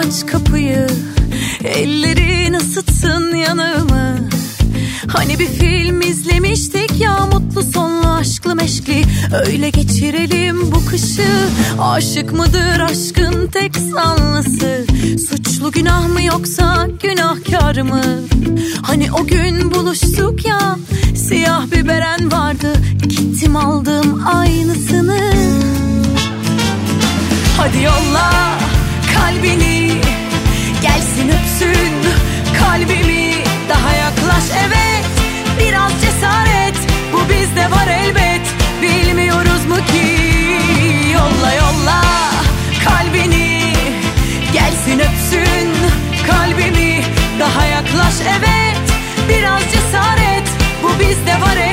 aç kapıyı. Ellerin ısıtsın yanağımı. Hani bir film izlemiştik ya mutlu sonlu aşklı meşkli. Öyle geçirelim bu kışı. Aşık mıdır aşkın tek sanlısı Suçlu günah mı yoksa günahkar mı? Hani o gün buluştuk ya Siyah bir beren vardı. Gittim aldım aynısını. Hadi yolla kalbini Gelsin öpsün kalbimi. Daha yaklaş evet. Biraz cesaret Bu bizde var elbet. Bilmiyoruz mu ki? Yolla yolla kalbini. Gelsin öpsün kalbimi. Daha yaklaş evet. Biraz cesaret Bu bizde var elbet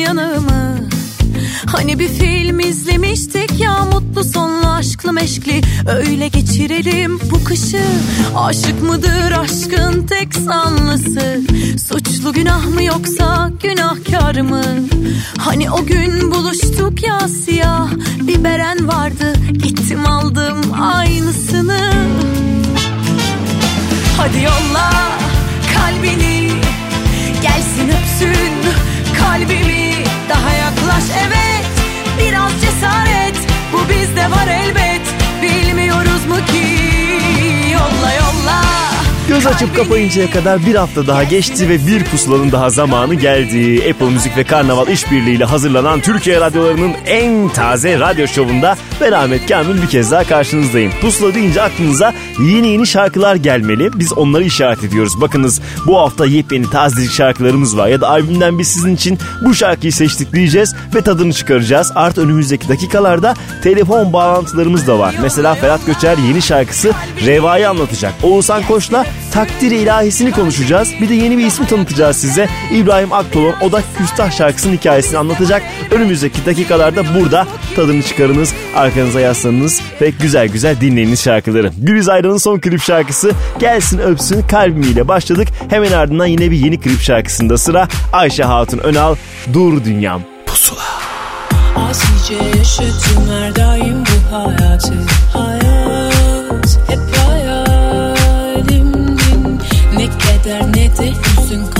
yanağımı Hani bir film izlemiştik ya mutlu sonlu aşklı meşkli. Öyle geçirelim bu kışı. Aşık mıdır aşkın tek sanlısı? Suçlu günah mı yoksa günahkar mı? Hani o gün buluştuk ya siyah bir beren vardı. Gittim aldım aynısını. Hadi yolla kalbini Gelsin öpsün kalbimi Daha yaklaş. Evet Biraz cesaret. Bu bizde var elbet. Bilmiyoruz mu ki Göz açıp kapayıncaya kadar bir hafta daha geçti ve bir pusulanın daha zamanı geldi. Apple Müzik ve Karnaval işbirliğiyle hazırlanan Türkiye radyolarının en taze radyo şovunda ben Ahmet Kamil bir kez daha karşınızdayım. Pusula deyince aklınıza yeni yeni şarkılar gelmeli. Biz onları işaret ediyoruz. Bakınız bu hafta yepyeni tazelik şarkılarımız var ya da albümden biz sizin için bu şarkıyı seçtik diyeceğiz ve tadını çıkaracağız. Artı önümüzdeki dakikalarda telefon bağlantılarımız da var. Mesela Ferhat Göçer yeni şarkısı Reva'yı anlatacak. Oğuzhan Koç'la takdir ilahisini konuşacağız. Bir de yeni bir ismi tanıtacağız size. İbrahim Aktolon o da Küstah şarkısının hikayesini anlatacak. Önümüzdeki dakikalarda burada tadını çıkarınız, arkanıza yaslanınız ve güzel güzel dinleyiniz şarkıları. Gülüz Ayran'ın son klip şarkısı Gelsin Öpsün Kalbimiyle başladık. Hemen ardından yine bir yeni klip şarkısında sıra Ayşe Hatun Önal Dur Dünyam Pusula. Asice yaşadım her daim bu hayatı Ne keder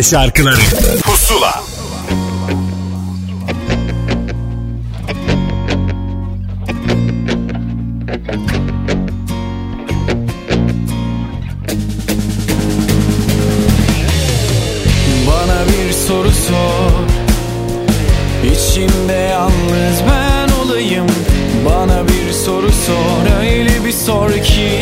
Türkçe şarkıları. Pusula. Bana bir soru sor. İçimde yalnız ben olayım. Bana bir soru sor. Öyle bir sor ki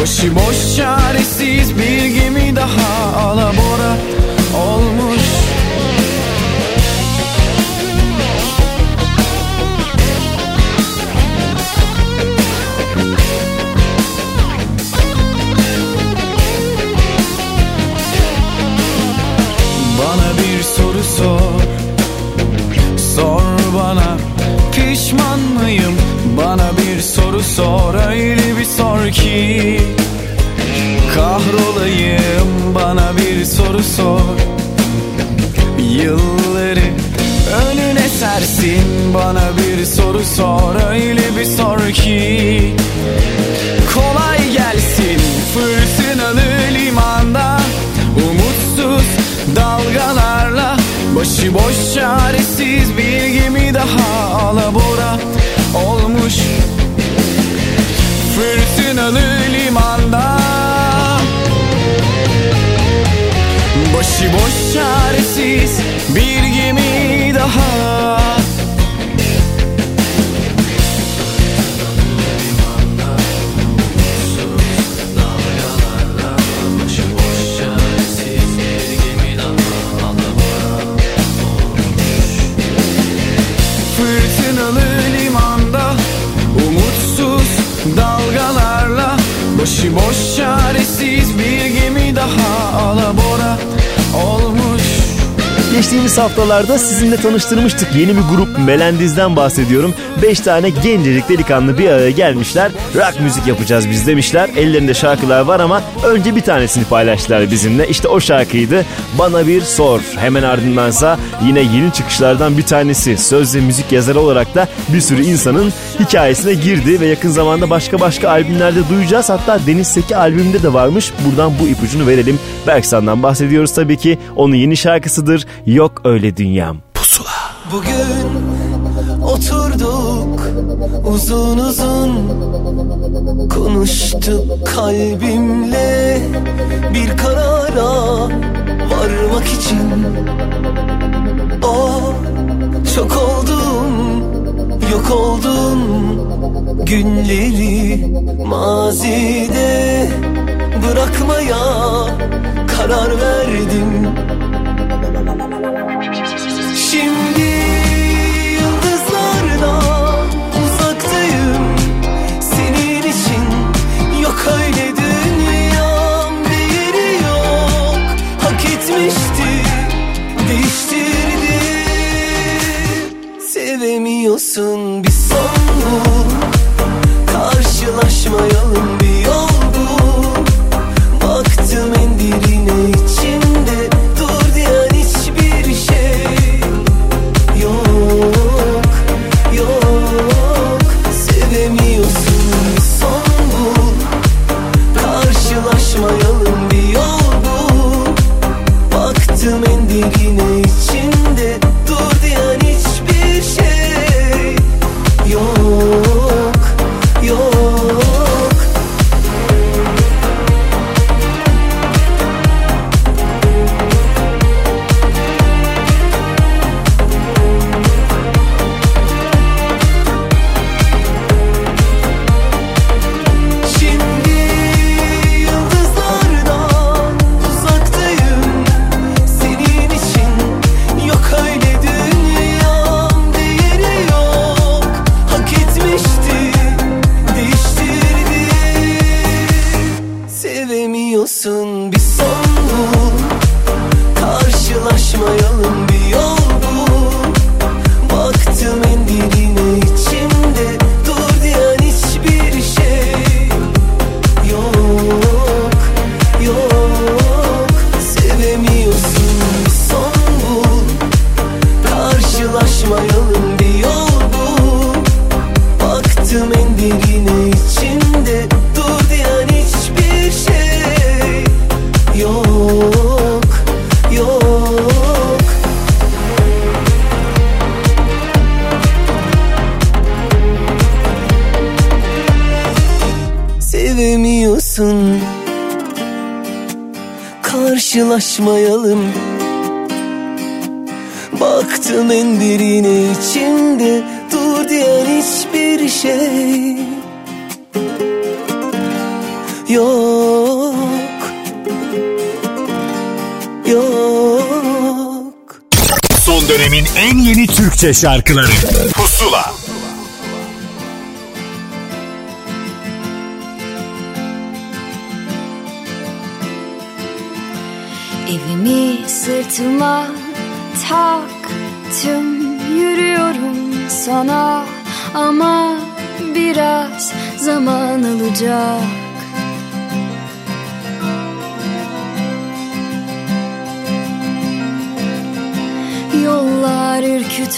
Başıboş çaresiz bir gemi daha alabora olmuş. Bana bir soru sor. Sor bana pişman mıyım? Bana bir soru sor öyle bir sor ki Kahrolayım bana bir soru sor. Yılları önüne sersin Bana bir soru sor. Öyle bir sor ki Kolay gelsin fırtınalı limanda. Umutsuz dalgalarla Başıboş çaresiz bir gemi daha alabora olmuş Fırtınalı limanda. Başıboş çaresiz bir gemi daha Başıboş çaresiz bir gemi daha alabora olmuş Geçtiğimiz haftalarda sizinle tanıştırmıştık. Yeni bir grup Melendiz'den bahsediyorum. 5 tane gencecik delikanlı bir araya gelmişler. Rock müzik yapacağız biz demişler. Ellerinde şarkılar var ama önce bir tanesini paylaştılar bizimle. İşte o şarkıydı. Bana bir sor. Hemen ardındansa yine yeni çıkışlardan bir tanesi. Söz ve müzik yazarı olarak da bir sürü insanın hikayesine girdi ve yakın zamanda başka başka albümlerde duyacağız. Hatta Deniz Seki albümünde de varmış. Buradan bu ipucunu verelim. Berksan'dan bahsediyoruz tabii ki. Onun yeni şarkısıdır. Yok öyle dünyam. Pusula. Bugün oturduk uzun uzun Konuştuk kalbimle bir karara varmak için O çok oldum yok oldum günleri mazide bırakmaya karar verdim şarkıları.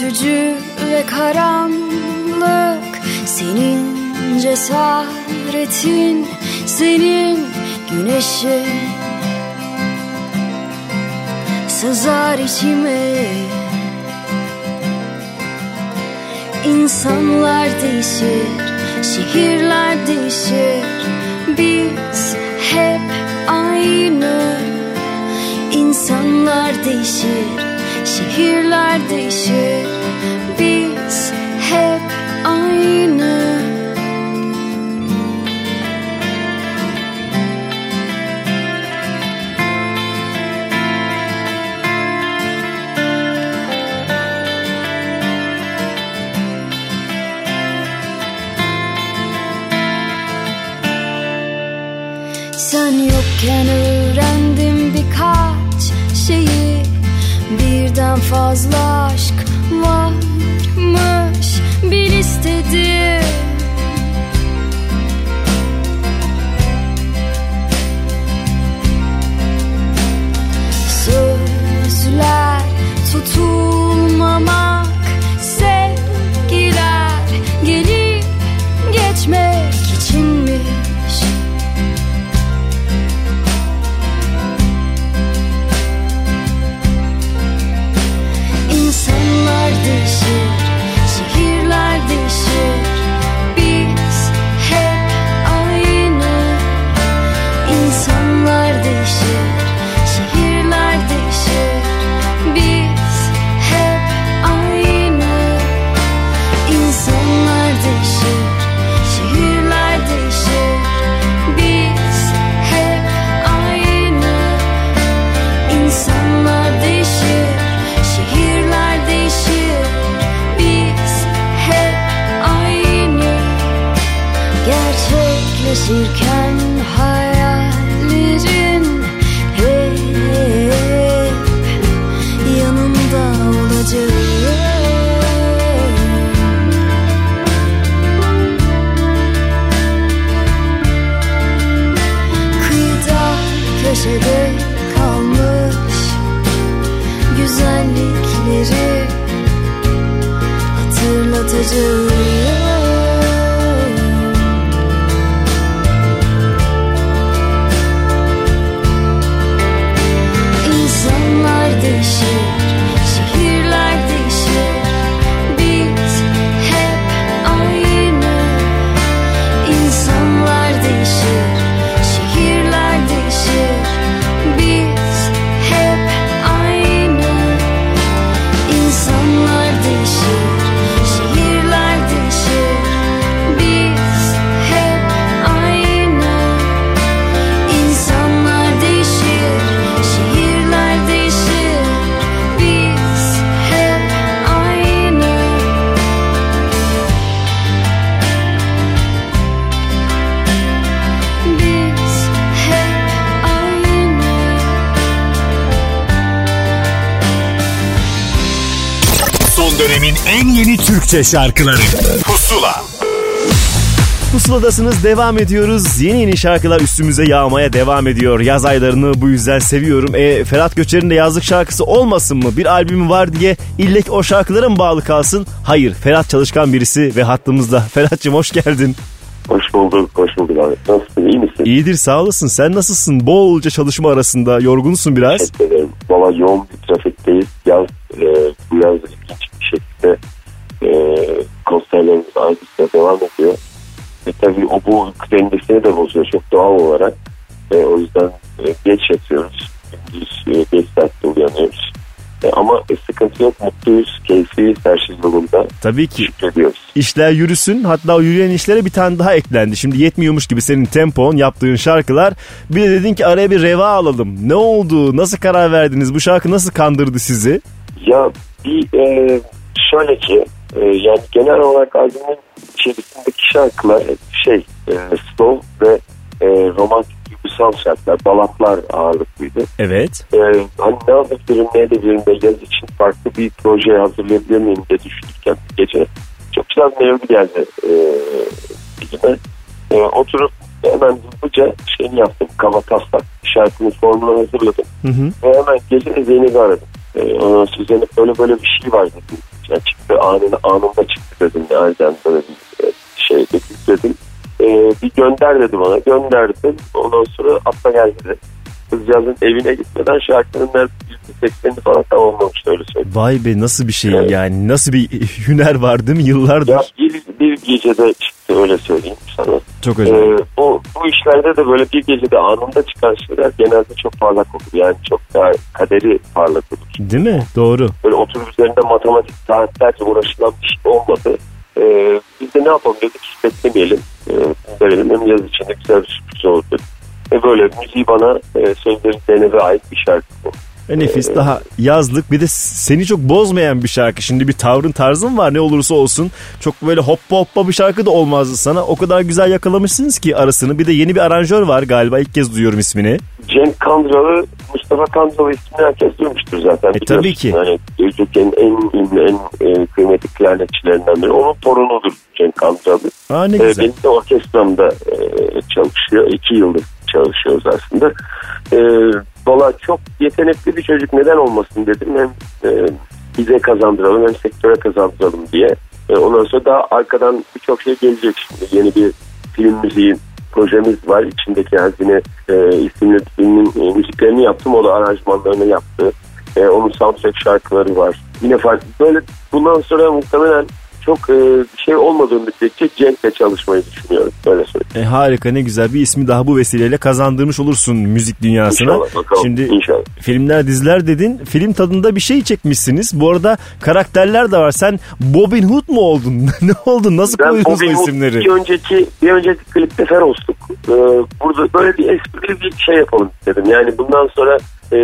ürkütücü ve karanlık Senin cesaretin, senin güneşin Sızar içime. İnsanlar değişir, şehirler değişir. Biz hep aynı. İnsanlar değişir, şehirler değişir. voz lost Türkçe şarkıları Pusula Pusuladasınız devam ediyoruz. Yeni yeni şarkılar üstümüze yağmaya devam ediyor. Yaz aylarını bu yüzden seviyorum. E, Ferhat Göçer'in de yazlık şarkısı olmasın mı? Bir albümü var diye illek o şarkılara mı bağlı kalsın? Hayır. Ferhat çalışkan birisi ve hattımızda. Ferhat'cığım hoş geldin. Hoş bulduk, hoş bulduk abi. Nasılsın, iyi misin? İyidir sağ olasın. Sen nasılsın? Bolca çalışma arasında. Yorgunsun biraz. Ederim. Valla yoğun bu uyku dengesini de bozuyor çok doğal olarak. E, o yüzden e, geç yatıyoruz. Gündüz e, geç saatte uyanıyoruz. E, ama e, sıkıntı yok, mutluyuz, keyfiyiz, her şey yolunda. Tabii ki. Şükrediyoruz. İşler yürüsün. Hatta o yürüyen işlere bir tane daha eklendi. Şimdi yetmiyormuş gibi senin tempon, yaptığın şarkılar. Bir de dedin ki araya bir reva alalım. Ne oldu? Nasıl karar verdiniz? Bu şarkı nasıl kandırdı sizi? Ya bir e, şöyle ki e, yani genel olarak albümün içerisindeki şarkılar hep şey e, slow ve e, romantik duygusal şarkılar, balatlar ağırlıklıydı. Evet. E, hani ne yapabilirim, ne edebilirim de yaz için farklı bir proje hazırlayabilir miyim diye düşünürken bir gece çok güzel bir melodi geldi e. E, oturup hemen hızlıca şeyini yaptım, kaba taslak şarkının formunu hazırladım. Hı hı. Ve hemen gece Zeynep'i aradım. Ee, ondan sonra Zeynep böyle böyle bir şey var dedim. Yani çıktı anında, anında çıktı dedim. Nereden böyle bir e, şey dedim. dedim. Ee, bir gönder dedi bana. Gönderdim. Ondan sonra atla gel dedi. Kızcağızın evine gitmeden şarkının neredeyse %80'ini falan tamamlamıştı öyle söyleyeyim. Vay be nasıl bir şey Evet. yani. Nasıl bir hüner var değil mi? Yıllardır. Ya bir, bir gecede çıktı öyle söyleyeyim sana. Çok önemli. Ee, bu, bu işlerde de böyle bir gecede anında çıkan şeyler genelde çok parlak olur. Yani çok daha kaderi parlak olur. Değil mi? Doğru. böyle oturup üzerinde matematik saatlerce uğraşılan bir şey olmadı. Ee, biz de ne yapalım dedik hiç beklemeyelim. Ee, verelim hem yaz içinde güzel bir sürpriz oldu. Ve böyle müziği bana e, sözleri Zeynep'e ait bir şarkı bu. E nefis daha yazlık bir de seni çok bozmayan bir şarkı. Şimdi bir tavrın tarzın var ne olursa olsun. Çok böyle hoppa hoppa bir şarkı da olmazdı sana. O kadar güzel yakalamışsınız ki arasını. Bir de yeni bir aranjör var galiba ilk kez duyuyorum ismini. Cenk Kandıralı, Mustafa Kandıralı ismini herkes duymuştur zaten. E, tabii ki. Yani Türkiye'nin en ünlü, en e, kıymetli klarnetçilerinden biri. Onun torunudur Cenk Kandıralı. Aa ne güzel. benim de orkestramda e, çalışıyor. İki yıldır çalışıyoruz aslında. E, Valla çok yetenekli bir çocuk neden olmasın dedim. Hem e, bize kazandıralım hem sektöre kazandıralım diye. E, ondan sonra daha arkadan birçok şey gelecek şimdi. Yeni bir film müziği projemiz var. İçindeki Hazine e, isimli filmin e, müziklerini yaptım. O da aranjmanlarını yaptı. E, onun soundtrack şarkıları var. Yine farklı. Böyle bundan sonra muhtemelen çok e, bir şey olmadığı müddetçe Cenk'le çalışmayı düşünüyorum. Böyle söyleyeyim. E, harika ne güzel bir ismi daha bu vesileyle kazandırmış olursun müzik dünyasına. İnşallah bakalım. Şimdi İnşallah. filmler diziler dedin. Film tadında bir şey çekmişsiniz. Bu arada karakterler de var. Sen Robin Hood mu oldun? ne oldun? Nasıl Ben koydunuz Bobby Wood isimleri? bir önceki bir önceki klipte Feros'tuk. Ee, burada böyle bir esprili bir şey yapalım istedim. Yani bundan sonra e,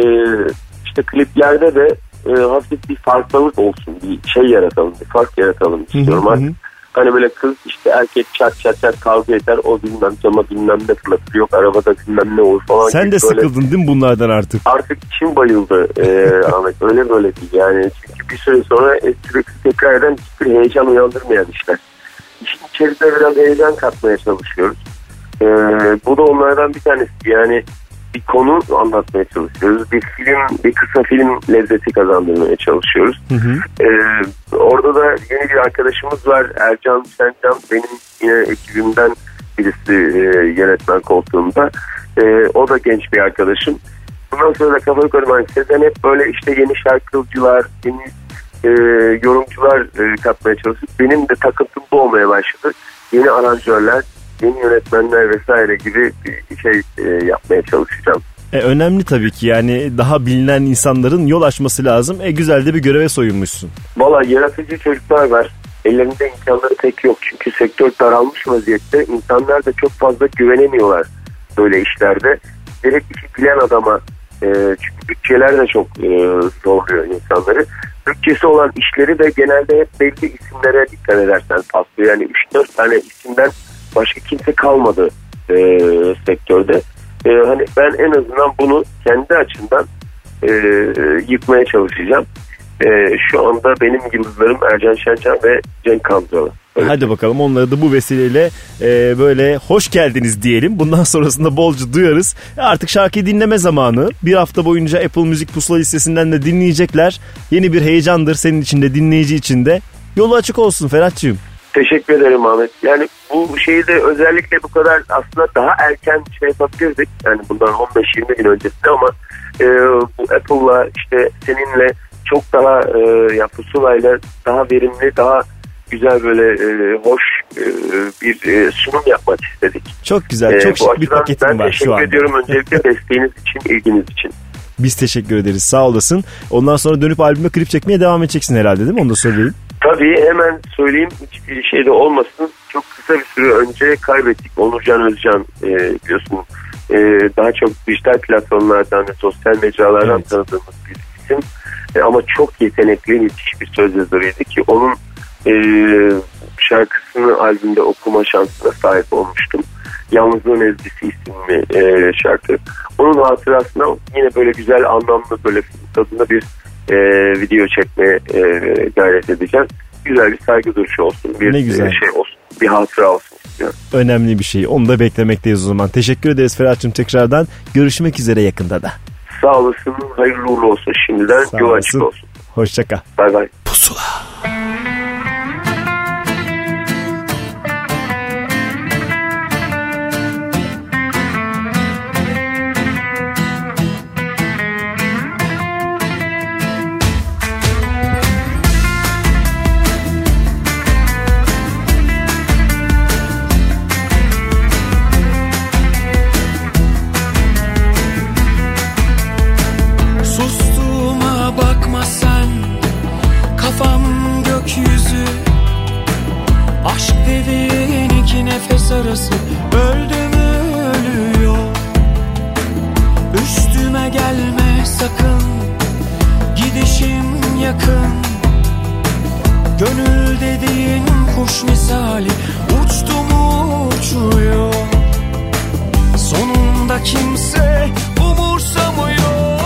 işte kliplerde de e, hafif bir farklılık olsun. Bir şey yaratalım. Bir fark yaratalım istiyorum. hı hı. Artık Hani böyle kız işte erkek çat çat çat kavga eder. O bilmem cama bilmem ne fırlatır. Yok arabada bilmem ne olur falan. Sen gibi de böyle- sıkıldın değil mi bunlardan artık? artık içim bayıldı e, Ahmet. Öyle böyle değil yani. Çünkü bir süre sonra sürekli tekrar eden hiçbir heyecan uyandırmayan işler. İşin içerisine biraz heyecan katmaya çalışıyoruz. E, bu da onlardan bir tanesi. Yani bir konu anlatmaya çalışıyoruz. Bir film, bir kısa film lezzeti kazandırmaya çalışıyoruz. Hı hı. Ee, orada da yeni bir arkadaşımız var. Ercan Şencan benim yine ekibimden birisi e, yönetmen koltuğunda. Ee, o da genç bir arkadaşım. Bundan sonra da kafa yukarı ben Sezen hep böyle işte yeni şarkıcılar, yeni e, yorumcular e, katmaya çalıştık. Benim de takıntım bu olmaya başladı. Yeni aranjörler, yeni yönetmenler vesaire gibi bir şey e, yapmaya çalışacağım. E, önemli tabii ki yani daha bilinen insanların yol açması lazım. E güzel de bir göreve soyunmuşsun. Valla yaratıcı çocuklar var. Ellerinde imkanları pek yok. Çünkü sektör daralmış vaziyette. İnsanlar da çok fazla güvenemiyorlar böyle işlerde. Gerek işi bilen adama e, çünkü bütçeler de çok e, zorluyor insanları. Bütçesi olan işleri de genelde hep belli isimlere dikkat edersen paslıyor. Yani 3-4 tane isimden başka kimse kalmadı e, sektörde. E, hani ben en azından bunu kendi açımdan e, yıkmaya çalışacağım. e, şu anda benim yıldızlarım Ercan Şencan ve Cenk Kandıralı. Hadi bakalım onları da bu vesileyle e, böyle hoş geldiniz diyelim. Bundan sonrasında bolca duyarız. Artık şarkıyı dinleme zamanı. Bir hafta boyunca Apple Müzik Pusula listesinden de dinleyecekler. Yeni bir heyecandır senin için de dinleyici için de. Yolu açık olsun Ferhat'cığım. Teşekkür ederim Ahmet. Yani bu şeyi de özellikle bu kadar aslında daha erken şey yapabilirdik. Yani bundan 15-20 gün öncesinde ama e, bu Apple'la işte seninle çok daha e, ya pusulayla daha verimli, daha güzel böyle e, hoş e, bir e, sunum yapmak istedik. Çok güzel, E, çok şık bir ben var teşekkür şu an. ediyorum öncelikle desteğiniz için, ilginiz için. Biz teşekkür ederiz sağ olasın. Ondan sonra dönüp albüme klip çekmeye devam edeceksin herhalde değil mi? Onu da söyleyeyim. Tabii hemen söyleyeyim hiçbir şey de olmasın. Çok kısa bir süre önce kaybettik. Onurcan Özcan e, biliyorsun e, daha çok dijital platformlardan ve sosyal mecralardan Evet. tanıdığımız bir isim. E, ama çok yetenekli müthiş bir söz yazarıydı ki onun e, şarkısını albümde okuma şansına sahip olmuştum. Yalnızlığın Ezgisi isimli e, şarkı. Onun hatırasına yine böyle güzel anlamlı böyle tadında bir e, video çekmeye e, gayret edeceğim. Güzel bir saygı duruşu olsun. Bir Ne güzel. e, şey olsun. Bir hatıra olsun istiyorum. Önemli bir şey. Onu da beklemekteyiz o zaman. Teşekkür ederiz Ferhat'cığım tekrardan. Görüşmek üzere yakında da. Sağ olasın. Hayırlı uğurlu olsun şimdiden. Sağ Yol açık olsun. Hoşça kal. Bay bay. Sustuğuma arası Öldü mü ölüyor. Üstüme gelme sakın. Gidişim yakın. Gönül dediğin kuş misali. Uçtu mu uçuyor. Sonunda kimse umursamıyor.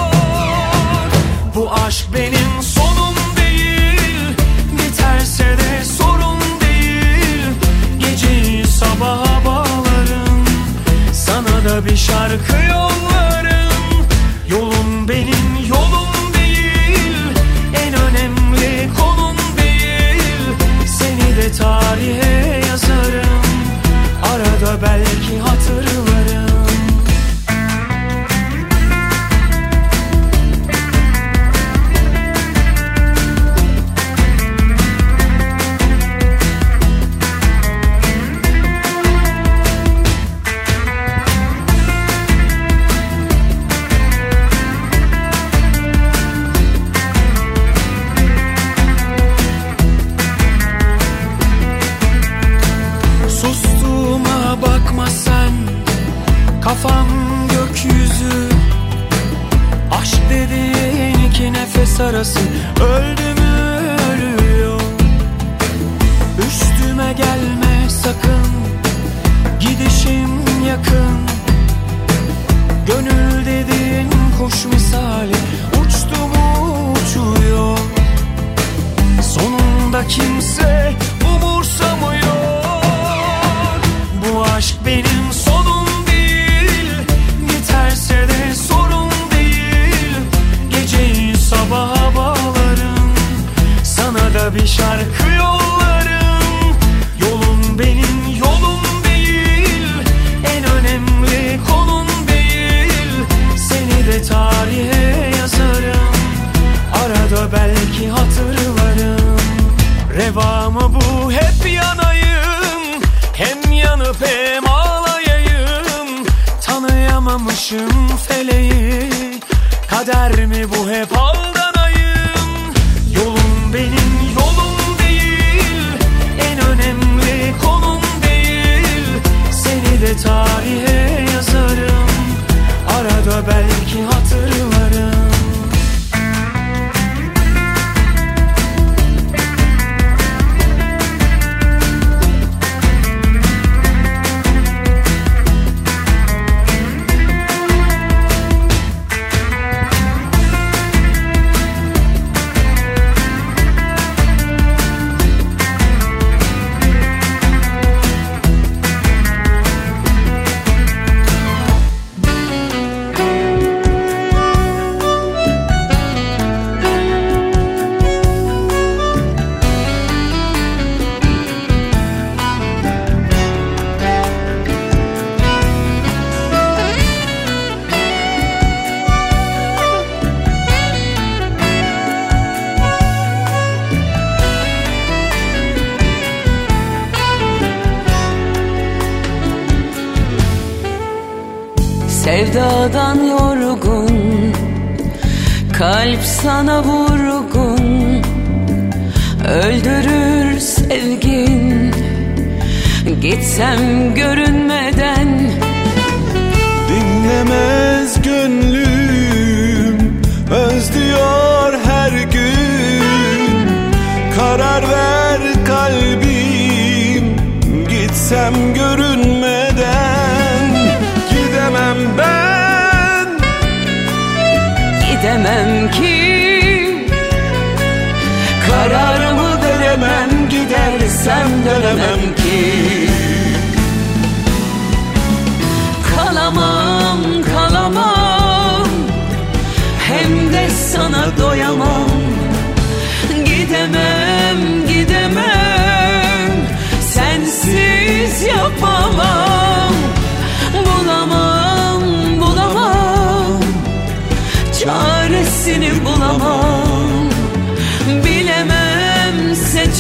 Bu aşk benim şarkı yollarım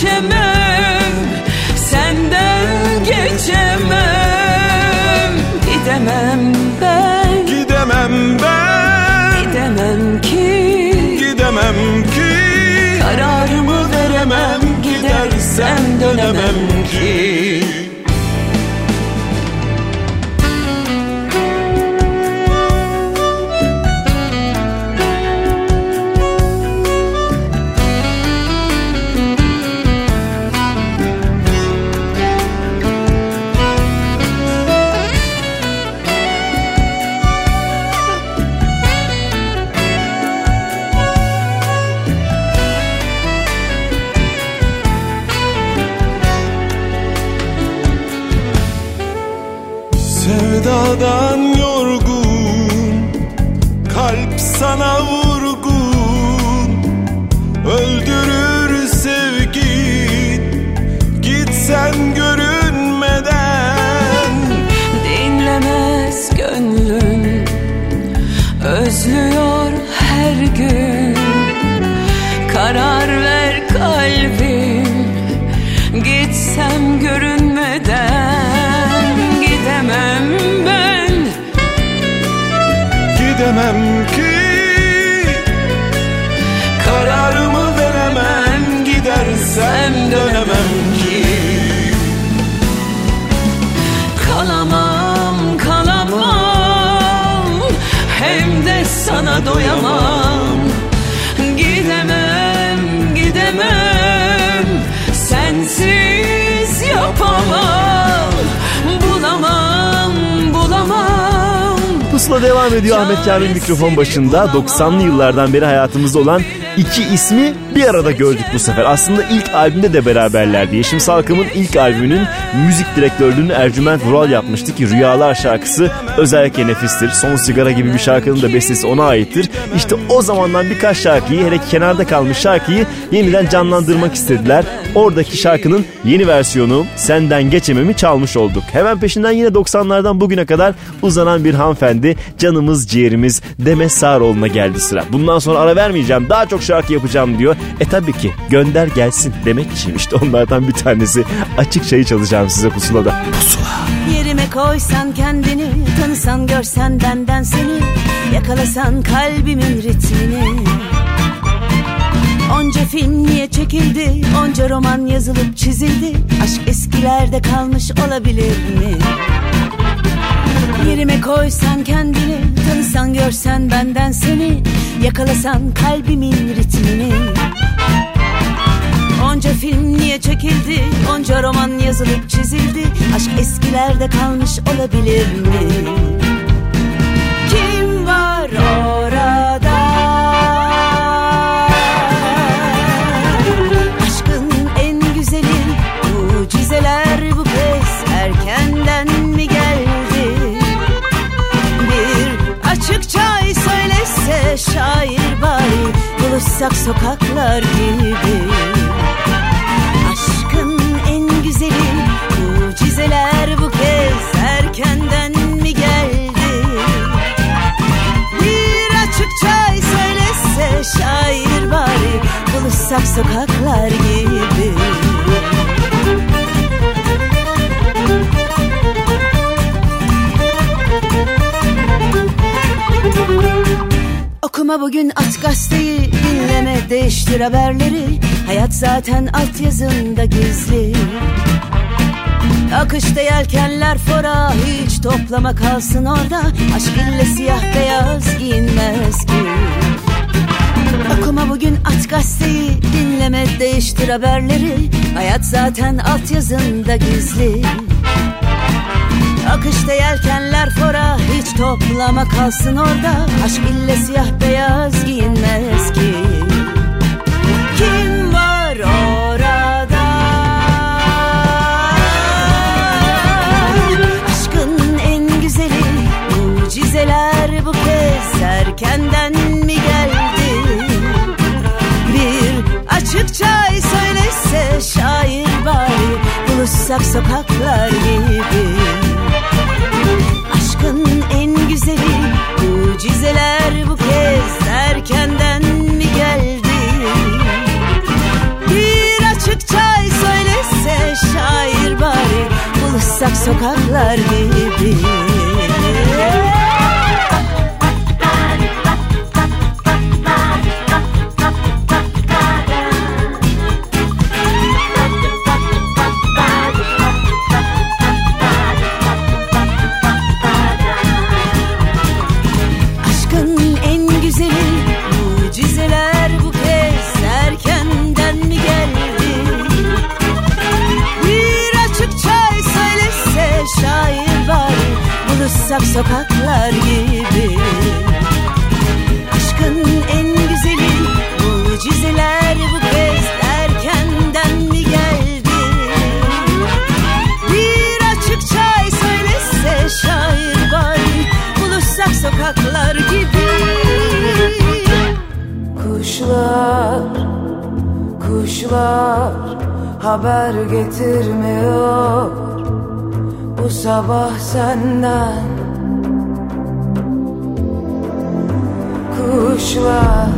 Çember doyamam. Gidemem gidemem. Sensiz yapamam. Bulamam bulamam. Pusula devam ediyor Ahmet Kamil mikrofon başında. 90'lı yıllardan beri hayatımızda olan iki ismi bir arada gördük bu sefer. Aslında ilk albümde de beraberlerdi. Yeşim Salkım'ın ilk albümünün müzik direktörlüğünü Ercüment Vural yapmıştı ki Rüyalar şarkısı özellikle nefistir. Son Sigara gibi bir şarkının da bestesi ona aittir. İşte o zamandan birkaç şarkıyı hele kenarda kalmış şarkıyı yeniden canlandırmak istediler. Oradaki şarkının yeni versiyonu Senden Geçemem'i çalmış olduk. Hemen peşinden yine 90'lardan bugüne kadar uzanan bir hanımefendi canımız ciğerimiz Demet Sağaroğlu'na geldi sıra. Bundan sonra ara vermeyeceğim daha çok şarkı yapacağım diyor. E tabii ki gönder gelsin demek için işte onlardan bir tanesi. Açık çayı çalacağım size pusulada. Yerime koysan kendini Tanısan görsen benden seni Yakalasan kalbimin ritmini Onca film niye çekildi Onca roman yazılıp çizildi Aşk eskilerde kalmış olabilir mi? Yerime koysan kendini Tanısan görsen benden seni Yakalasan kalbimin ritmini Onca film niye çekildi Onca roman yazılıp çizildi Aşk eskilerde kalmış olabilir mi? Kim var orada? Söylese şair bari Buluşsak sokaklar gibi. Aşkın en güzeli Mucizeler bu bugün at gazeteyi dinleme değiştir haberleri. Hayat zaten altyazında gizli. Akışta yelkenler fora hiç toplama kalsın orada. Aşk ille siyah beyaz giyinmez ki. Okuma bugün at gazeteyi dinleme değiştir haberleri. Hayat zaten altyazında gizli Akışta yelkenler fora hiç toplama kalsın orada. Aşk ille siyah beyaz giyinmez ki. Kim var orada? Aşkın en güzeli mucizeler bu kez erkenden mi geldi? Bir açık çay söylese şair bari Buluşsak sokaklar gibi mucizeler bu kez erkenden mi geldi? Bir açık çay söylese şair bari buluşsak sokaklar gibi. Kuşlar haber getirmiyor bu sabah senden. Kuşlar,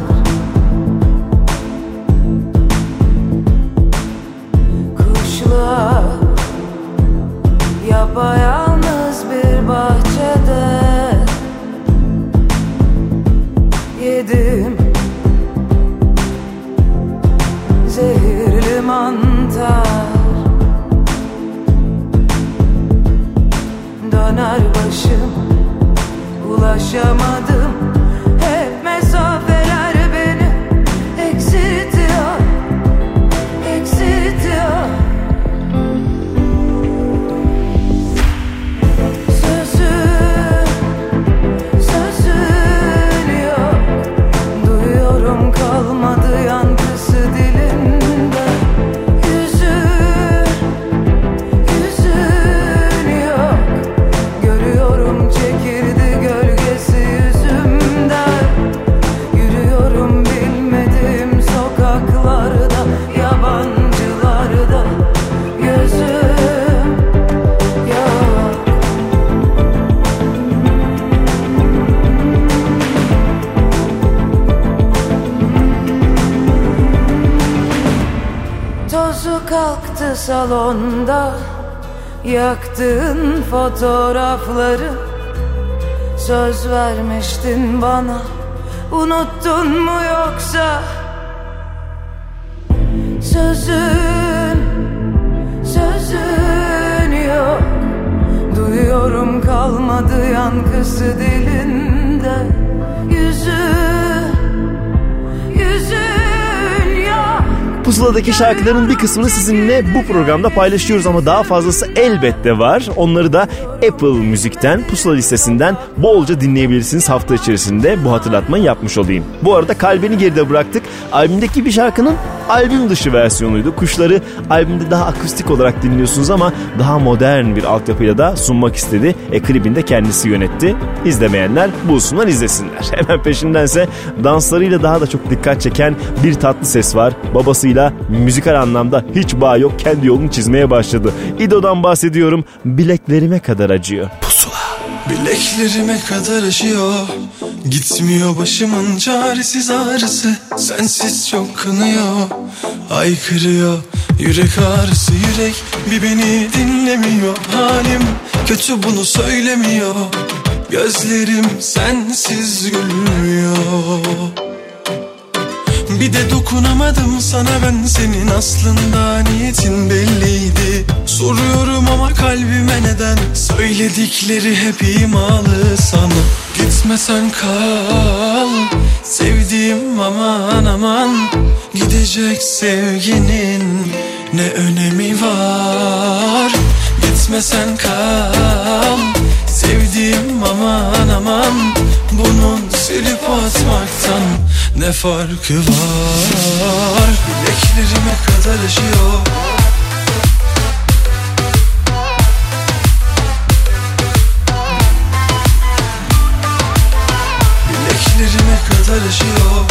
salonda Yaktığın fotoğrafları. Söz vermiştin bana. Unuttun mu yoksa? Sözün Sözün yok. Duyuyorum kalmadı yankısı dilinde Pusuladaki şarkıların bir kısmını sizinle bu programda paylaşıyoruz ama daha fazlası elbette var. Onları da Apple Müzik'ten, Pusula listesinden bolca dinleyebilirsiniz hafta içerisinde. Bu hatırlatmayı yapmış olayım. Bu arada Kalbini geride bıraktık. Albümdeki bir şarkının albüm dışı versiyonuydu. Kuşları albümde daha akustik olarak dinliyorsunuz ama daha modern bir altyapıyla da sunmak istedi. E klibinde kendisi yönetti. İzlemeyenler bulsunlar izlesinler. Hemen peşindense danslarıyla daha da çok dikkat çeken bir tatlı ses var. Babasıyla müzikal anlamda hiç bağ yok kendi yolunu çizmeye başladı. İdo'dan bahsediyorum bileklerime kadar acıyor. Bileklerime kadar acıyor. Gitmiyor başımın çaresiz ağrısı. Sensiz çok kanıyor. Aykırıyor. Yürek ağrısı yürek Bir beni dinlemiyor. Halim kötü bunu söylemiyor. Gözlerim sensiz gülmüyor Bir de dokunamadım sana ben senin aslında niyetin belliydi. Soruyorum ama kalbime neden Söyledikleri hep imalı sana. Gitmesen kal Sevdiğim aman aman. Gidecek sevginin ne önemi var? Gitmesen kal Sevdiğim aman aman. Bunun silip atmaktan ne farkı var? Bileklerime kadar acıyor. Bileklerime kadar acıyor.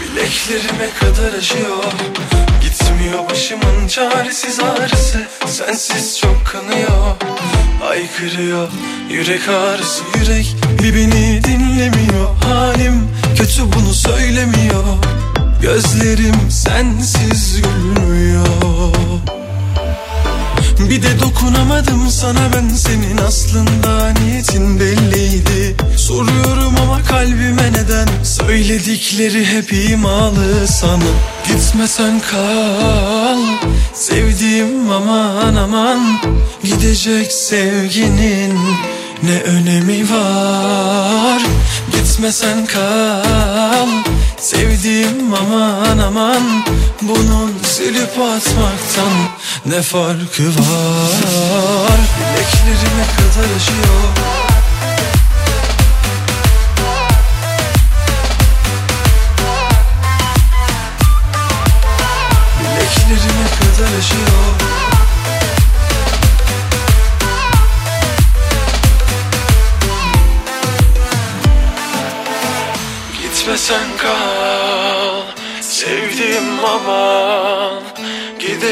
Bileklerime kadar başımın çaresiz ağrısı Sensiz çok kanıyor. Aykırıyor yürek ağrısı Yürek bir beni dinlemiyor. Halim kötü bunu söylemiyor. Gözlerim sensiz gülmüyor. Bir de dokunamadım sana ben senin aslında niyetin belliydi. Soruyorum ama kalbime neden Söyledikleri hep imalı sana Gitmesen kal Sevdiğim aman aman Gidecek sevginin ne önemi var? Gitmesen kal Sevdiğim aman aman Bunun silip atmaktan ne farkı var? Bileklerime kadar acıyor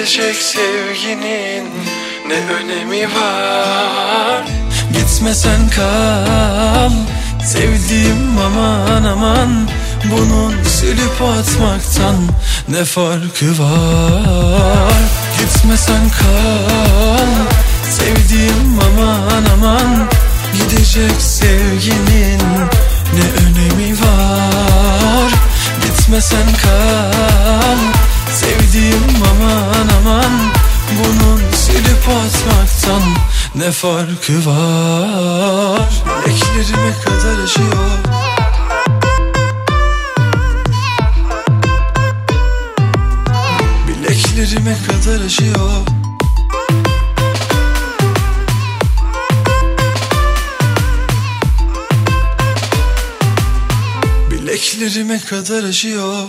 Gidecek sevginin ne önemi var? Gitmesen kal Sevdiğim aman aman Bunun silip atmaktan ne farkı var? Gitmesen kal Sevdiğim aman aman Gidecek sevginin ne önemi var? Gitmesen kal Sevdiğim aman aman Bunun silip atmaktan ne farkı var? Bileklerime kadar acıyor. Bileklerime kadar acıyor. Bileklerime kadar acıyor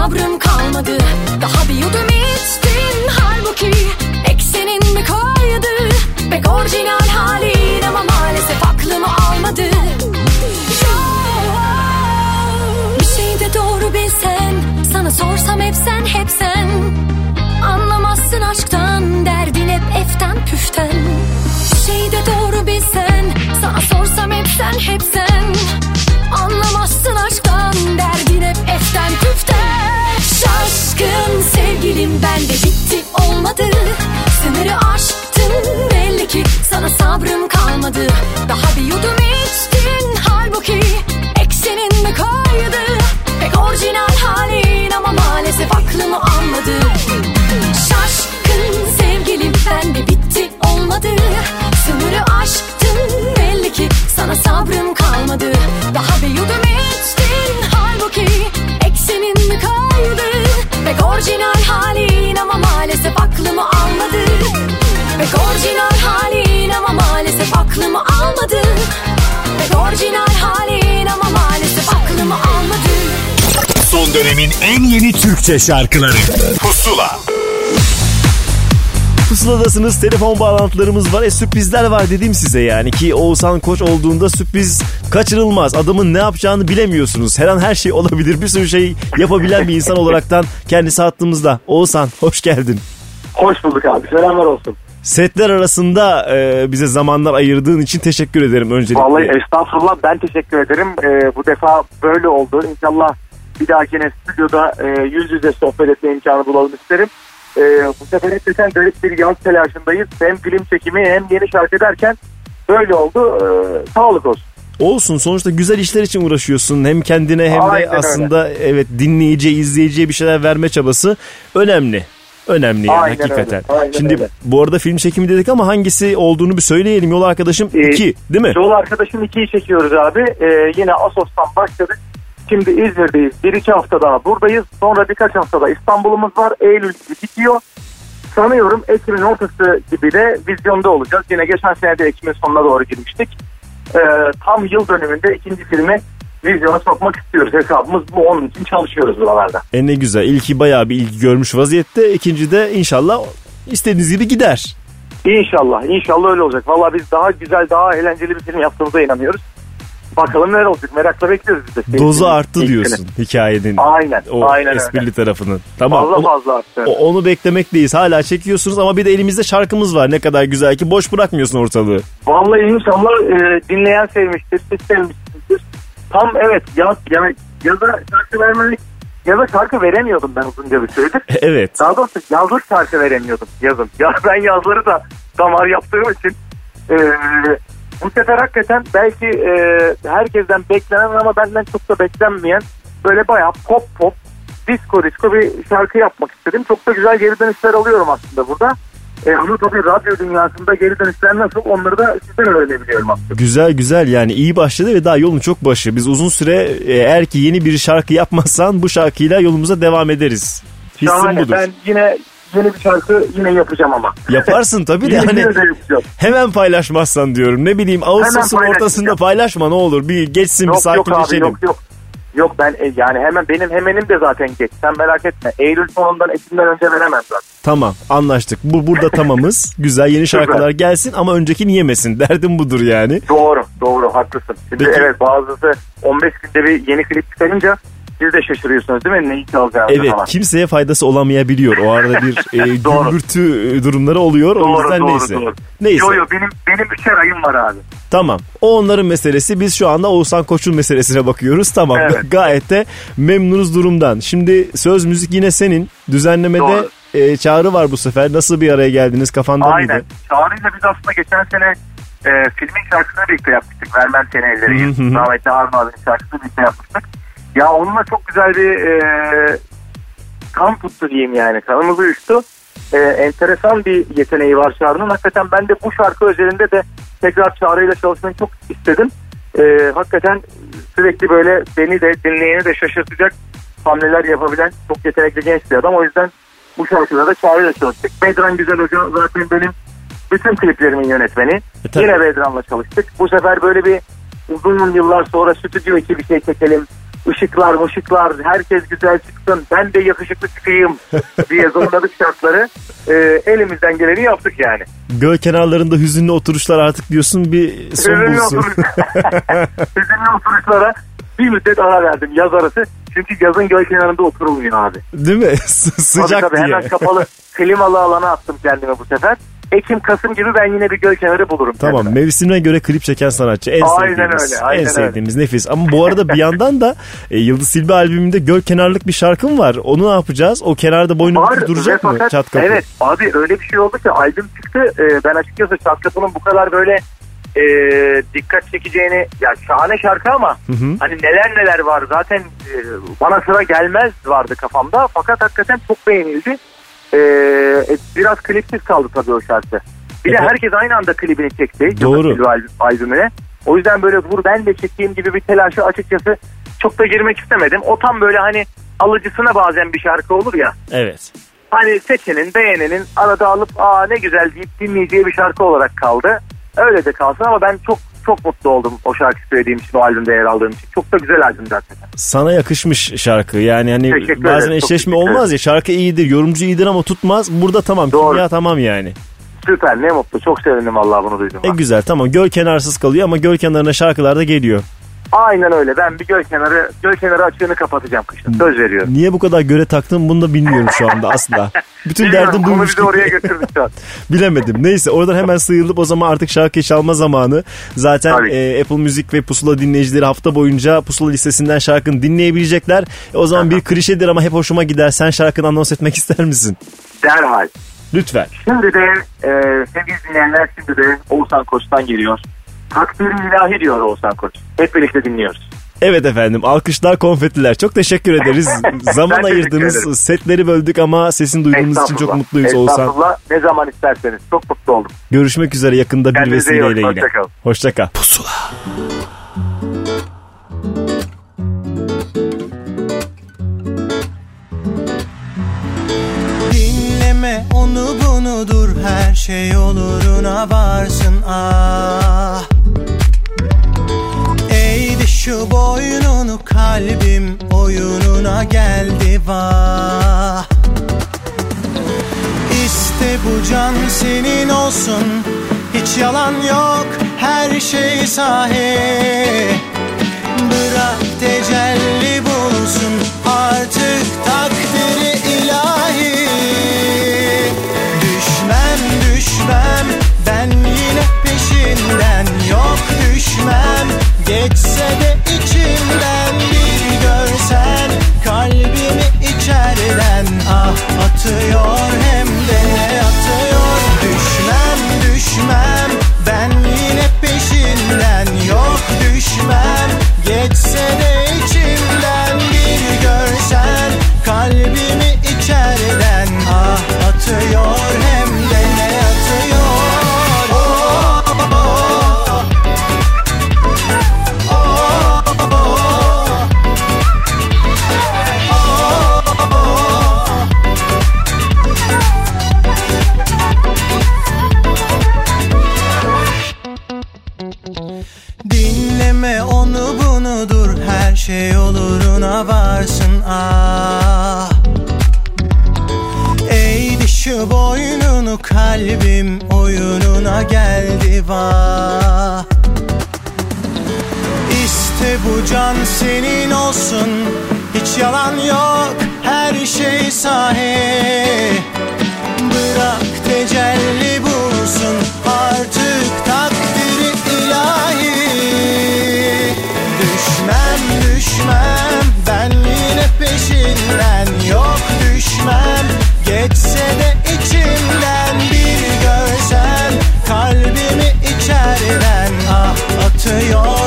sabrım kalmadı. Daha bir yudum içtin halbuki eksenin mi kaydı. Pek orijinal halin ama maalesef aklımı almadı. Bir şey de doğru bilsen Sana sorsam hep sen hep sen. Anlamazsın aşktan Derdin hep eften püften. Bir şey de doğru bilsen Sana sorsam hep sen hep sen sabrım kalmadı. Daha bir yudum aklımı almadı Pek orijinal halin ama maalesef aklımı almadı Son dönemin en yeni Türkçe şarkıları. Pusula. Pusuladasınız. Telefon bağlantılarımız var. E sürprizler var dedim size yani ki Oğuzhan Koç olduğunda sürpriz kaçırılmaz. Adamın ne yapacağını bilemiyorsunuz. Her an her şey olabilir. Bir sürü şey yapabilen bir insan olaraktan kendisi hattımızda. Oğuzhan hoş geldin. Hoş bulduk abi. Selamlar olsun. Setler arasında e, bize zamanlar ayırdığın için teşekkür ederim öncelikle. Vallahi estağfurullah ben teşekkür ederim. Ee, bu defa böyle oldu. İnşallah bir dahakine stüdyoda e, yüz yüze sohbet etme imkanı bulalım isterim. Ee, bu sefer hakikaten garip bir yaz telaşındayız. Hem film çekimi hem yeni şarkı derken böyle oldu. Ee, sağlık olsun. Olsun sonuçta güzel işler için uğraşıyorsun. Hem kendine hem Aynen de öyle. aslında evet dinleyiciye, izleyiciye bir şeyler verme çabası önemli. Önemli yani Aynen hakikaten. öyle, aynen Şimdi öyle. bu arada film çekimi dedik ama hangisi olduğunu bir söyleyelim. Yol arkadaşım Ee, 2 değil mi? Yol arkadaşım 2'yi çekiyoruz abi. Ee, yine Asos'tan başladık. Şimdi İzmir'deyiz. Bir iki hafta daha buradayız. Sonra birkaç haftada İstanbul'umuz var. Eylül gibi bitiyor. Sanıyorum Ekim'in ortası gibi de vizyonda olacağız. Yine geçen sene de Ekim'in sonuna doğru girmiştik. Ee, tam yıl dönümünde ikinci filmi vizyona sokmak istiyoruz. Hesabımız bu. Onun için çalışıyoruz buralarda. E ne güzel. İlki bayağı bir ilgi görmüş vaziyette. İkinci de inşallah istediğiniz gibi gider. İnşallah. inşallah öyle olacak. Valla biz daha güzel, daha eğlenceli bir film yaptığımıza inanıyoruz. Bakalım neler olacak. Merakla bekliyoruz biz de. Dozu arttı diyorsun hikayenin. Aynen. O aynen esprili öyle. tarafının. Tamam. Fazla onu, fazla arttı. o- onu beklemekteyiz. Hala çekiyorsunuz ama bir de elimizde şarkımız var. Ne kadar güzel ki boş bırakmıyorsun ortalığı. Vallahi inşallah e, dinleyen sevmiştir, siz sevmişsinizdir. Tam evet yaz, yani yaza şarkı vermemek, yaza şarkı veremiyordum ben uzunca bir süredir. Evet. Daha doğrusu yazlık şarkı veremiyordum yazın. Ya ben yazları da damar yaptığım için e, bu sefer hakikaten belki e, herkesten beklenen ama benden çok da beklenmeyen böyle bayağı pop pop disco disco bir şarkı yapmak istedim. Çok da güzel geri dönüşler alıyorum aslında burada. E, ama tabii radyo dünyasında geri dönüşler nasıl onları da sizden öğrenebiliyorum aslında. Güzel güzel yani iyi başladı ve daha yolun çok başı. Biz uzun süre e, eğer ki yeni bir şarkı yapmazsan bu şarkıyla yolumuza devam ederiz. Hissim Şahane. budur. Ben yine yeni bir şarkı yine yapacağım ama. Yaparsın tabii de hani hemen paylaşmazsan diyorum. Ne bileyim Ağustos'un ortasında paylaşma ne olur. Bir geçsin bir Yok yok abi sakinleşelim. yok yok. Yok ben e, yani hemen benim hemenim de zaten geç. Sen merak etme. Eylül sonundan Ekim'den önce veremem zaten. Tamam anlaştık. Bu burada tamamız. Güzel yeni şarkılar gelsin ama öncekini yemesin. Derdim budur yani. Doğru doğru haklısın. Şimdi Peki. evet bazısı 15 günde bir yeni klip çıkarınca siz de şaşırıyorsunuz değil mi? Neyi çalacağınızı Evet falan. kimseye faydası olamayabiliyor. O arada bir e, gümbürtü e, durumları oluyor. o Doğru yüzden doğru neyse. doğru. Neyse. Yo yo benim, benim üçer ayım var abi. Tamam. O onların meselesi. Biz şu anda Oğuzhan Koç'un meselesine bakıyoruz. Tamam. Evet. Gayet de memnunuz durumdan. Şimdi söz müzik yine senin. Düzenlemede Doğru. e, çağrı var bu sefer. Nasıl bir araya geldiniz? Kafanda Aynen. mıydı? Çağrı'yla biz aslında geçen sene e, filmin şarkısını birlikte yapmıştık. Vermem seni elleri. Rahmetli Harun abinin şarkısını birlikte yapmıştık. Ya onunla çok güzel bir e, kan tuttu diyeyim yani. Kanımız uyuştu. E, enteresan bir yeteneği var Çağrı'nın. Hakikaten ben de bu şarkı özelinde de tekrar Çağrı'yla çalışmayı çok istedim. E, hakikaten sürekli böyle beni de dinleyeni de şaşırtacak hamleler yapabilen çok yetenekli genç bir adam. O yüzden bu şarkıda da Çağrı'yla çalıştık. Bedran Güzel Hoca zaten benim bütün kliplerimin yönetmeni. tabii. Yine Bedran'la çalıştık. Bu sefer böyle bir uzun yıllar sonra stüdyo içi bir şey çekelim. Işıklar ışıklar herkes güzel çıksın ben de yakışıklı çıkayım diye zorladık şartları. Ee, elimizden geleni yaptık yani. Göl kenarlarında hüzünlü oturuşlar artık diyorsun bir son Hüzünlü bulsun. oturuş- Hüzünlü oturuşlara bir müddet ara verdim yaz arası. Çünkü yazın göl kenarında oturulmuyor abi. Değil mi? Sıcak tabii, tabii, diye. Hemen kapalı klimalı alana attım kendime bu sefer. Ekim Kasım gibi ben yine bir göl kenarı bulurum. Tamam kendime. mevsimine göre klip çeken sanatçı en Aynen sevdiğimiz. öyle, aynen en öyle. sevdiğimiz nefis. Ama bu arada bir yandan da e, Yıldız Silbe albümünde göl kenarlık bir şarkım var. Onu ne yapacağız? O kenarda boynu Var duracak mı? fakat- Çat kapı. Evet abi öyle bir şey oldu ki albüm çıktı. Ee, ben açıkçası Çat Kapı'nın bu kadar böyle e, dikkat çekeceğini ya şahane şarkı ama Hı hı. hani neler neler var zaten e, bana sıra gelmez vardı kafamda fakat hakikaten çok beğenildi. Ee, e, biraz klipsiz kaldı tabii o şarkı. Bir de Evet. herkes aynı anda klibini çekti. Doğru. Albümüne. O yüzden böyle vur ben de çekeyim gibi bir telaşa açıkçası çok da girmek istemedim. O tam böyle hani alıcısına bazen bir şarkı olur ya. Evet. Hani seçenin, beğenenin arada alıp aa ne güzel deyip dinleyeceği bir şarkı olarak kaldı. Öyle de kalsın ama ben çok çok mutlu oldum o şarkı söylediğim için, o albümde yer aldığım için. Çok da güzel albüm zaten. Sana yakışmış şarkı. Yani hani Teşekkür bazen ederim, eşleşme olmaz ya. Şarkı iyidir, yorumcu iyidir ama tutmaz. Burada tamam. Doğru. Kimya tamam yani. Süper, ne mutlu. Çok sevindim Allah bunu duydum. E güzel tamam. Göl kenarsız kalıyor ama göl kenarına şarkılar da geliyor. Aynen öyle. Ben bir göl kenarı, göl kenarı açığını kapatacağım kışın. Söz veriyorum. Niye bu kadar göre taktım bunu da bilmiyorum şu anda asla. Bütün Bilmiyorum, derdim konu buymuş bizi gibi. oraya götürdü şu an. Bilemedim. Neyse oradan hemen sıyrılıp o zaman artık şarkı çalma zamanı. Zaten Tabii. e, Apple Müzik ve Pusula dinleyicileri hafta boyunca Pusula listesinden şarkını dinleyebilecekler. E, o zaman bir klişedir ama hep hoşuma gider. Sen şarkını anons etmek ister misin? Derhal. Lütfen. Şimdi de e, sevgili dinleyenler şimdi de Oğuzhan Koç'tan geliyor. Takdiri ilahi diyor Oğuzhan Koç. Hep birlikte dinliyoruz. Evet efendim alkışlar konfetiler. Çok teşekkür ederiz. Zaman ayırdınız. Setleri böldük ama sesin duyduğumuz için çok mutluyuz Oğuzhan. Ne zaman isterseniz. Çok mutlu oldum. Görüşmek üzere yakında bir Kendinize vesileyle yine. Hoşça kalın. Hoşça kal. Dinleme onu bunudur her şey yoluna varsın ah şu boynunu kalbim oyununa geldi vah. İste bu can senin olsun. Hiç yalan yok her şey sahi. Bırak tecelli bulsun artık takdiri ilahi. Düşmem düşmem ben yine peşinden. Yok düşmem geçse de içimden Bir görsen kalbimi içeriden Ah atıyor hem de atıyor. Düşmem düşmem ben yine peşinden. Yok düşmem. Geçse de içimden Bir görsen kalbimi içeriden Ah atıyor şey oluruna varsın ah. Eğdi şu boynunu kalbim oyununa geldi vah. İste bu can senin olsun hiç yalan yok her şey sahi. Bırak tecelli bulsun artık takdiri ilahi geçmem Ben yine peşinden. Yok düşmem. Geçse de içimden bir görsen Kalbimi içeriden ah atıyor.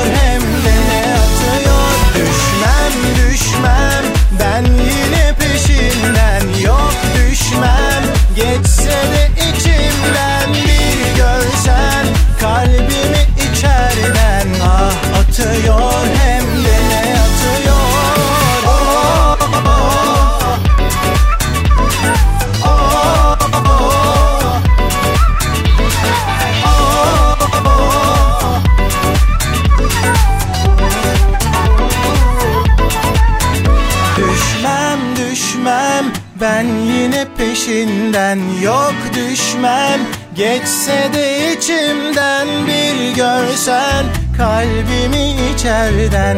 Peşinden yok düşmem. Geçse de içimden bir görsen Kalbimi içerden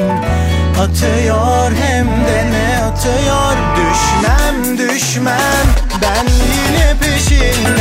atıyor hem de ne atıyor? Düşmem düşmem. Ben yine peşinden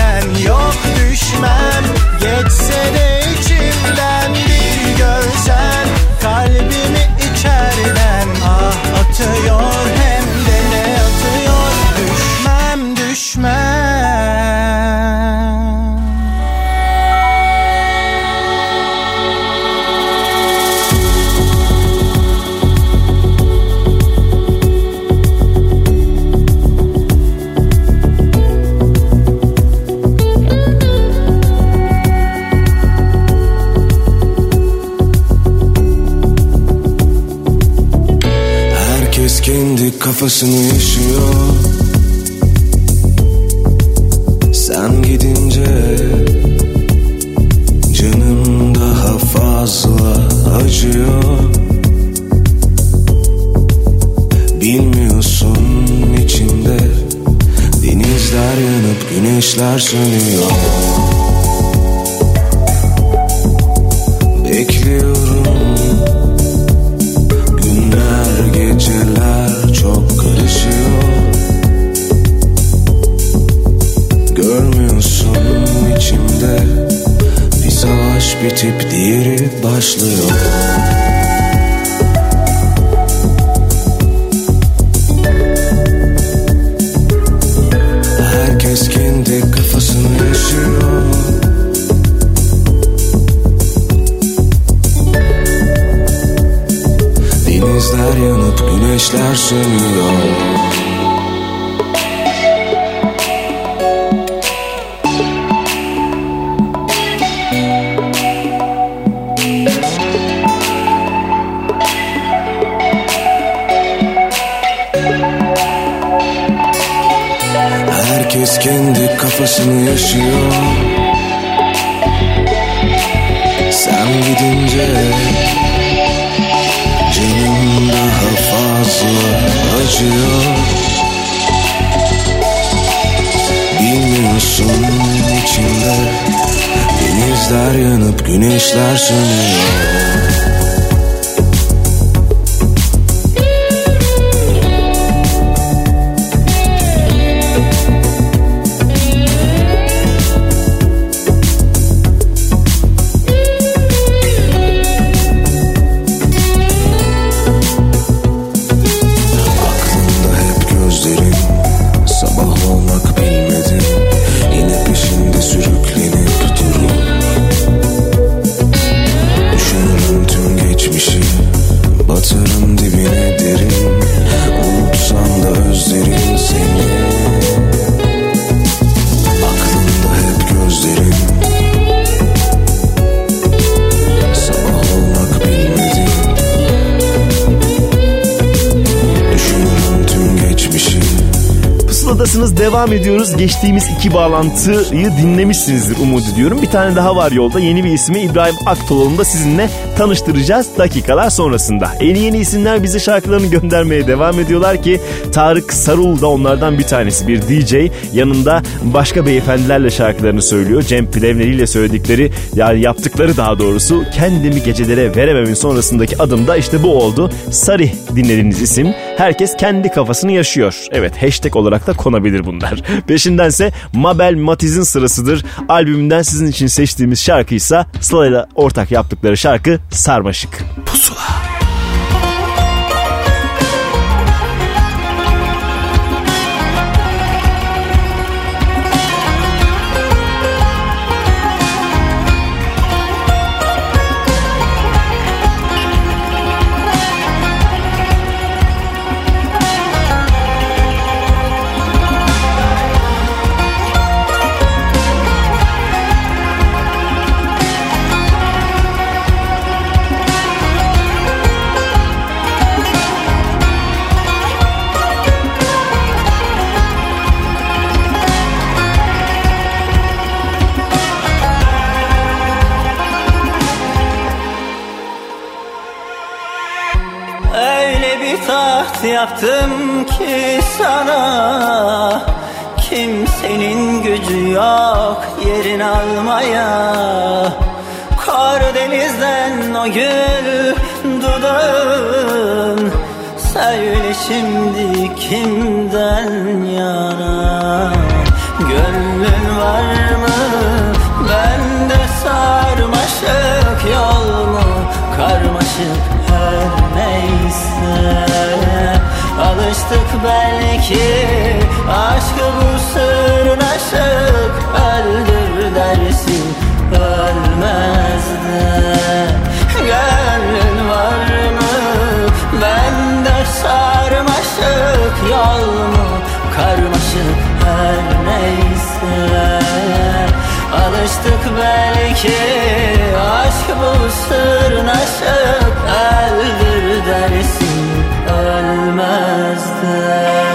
iki bağlantıyı dinlemişsinizdir umut ediyorum. Bir tane daha var yolda. Yeni bir ismi İbrahim Aktoloğlu'nu da sizinle tanıştıracağız dakikalar sonrasında. Yeni yeni isimler bize şarkılarını göndermeye devam ediyorlar ki Tarık Sarul da onlardan bir tanesi. Bir DJ yanında başka beyefendilerle şarkılarını söylüyor. Cem Plevneri ile söyledikleri yani yaptıkları daha doğrusu kendimi gecelere verememin sonrasındaki adım da işte bu oldu. Sarih dinlediğiniz isim. Herkes kendi kafasını yaşıyor. Evet hashtag olarak da konabilir bunlar. Peşindense Mabel Matiz'in sırasıdır. Albümünden sizin için seçtiğimiz şarkıysa Sıla ile ortak yaptıkları şarkı Sarmaşık. Pusula. Yaptım ki sana? Kimsenin gücü yok yerin almaya. Karadeniz'den o gül dudağın. Söyle şimdi kimden yana? Gönlün var mı? Bende sarmaşık yol mu? Karmaşık her neyse Alıştık belki aşkı bu sırnaşık Öldür dersin ölmez de. Gönlün var mı? Bende sarmaşık yol mu? Karmaşık her neyse. Alıştık belki aşk bu sırnaşık Öldür ölmez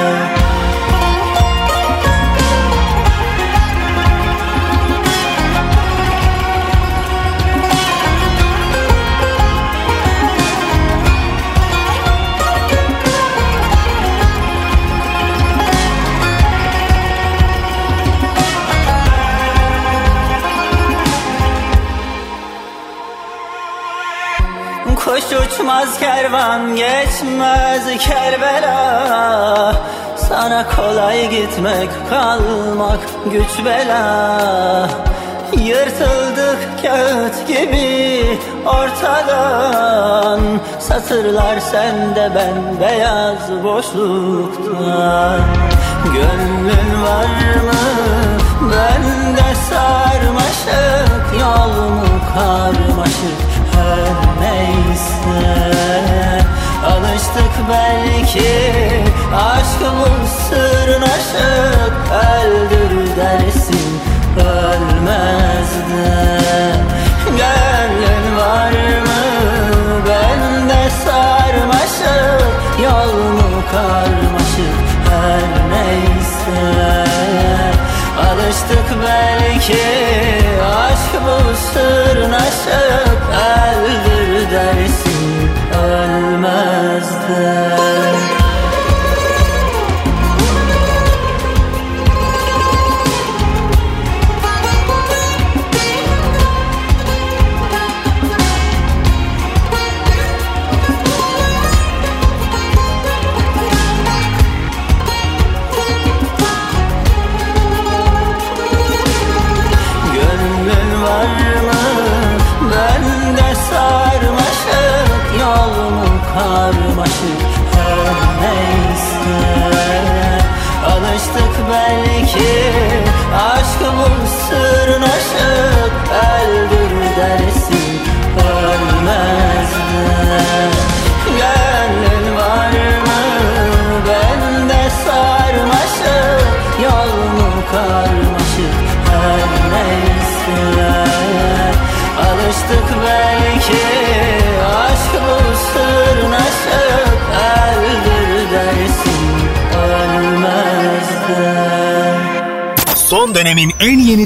Kuş uçmaz kervan geçmez Kerbela. Sana kolay gitmek kalmak güç bela. Yırtıldık kağıt gibi ortadan. Satırlar sende ben beyaz boşluktan. Gönlün var mı? Bende sarmaşık Yol mu karmaşık neyse. Alıştık belki aşk bu sırnaşık Öldür dersin ölmez de. Gönlün Alıştık belki aşk bu sırnaşık Öldür dersin ölmez de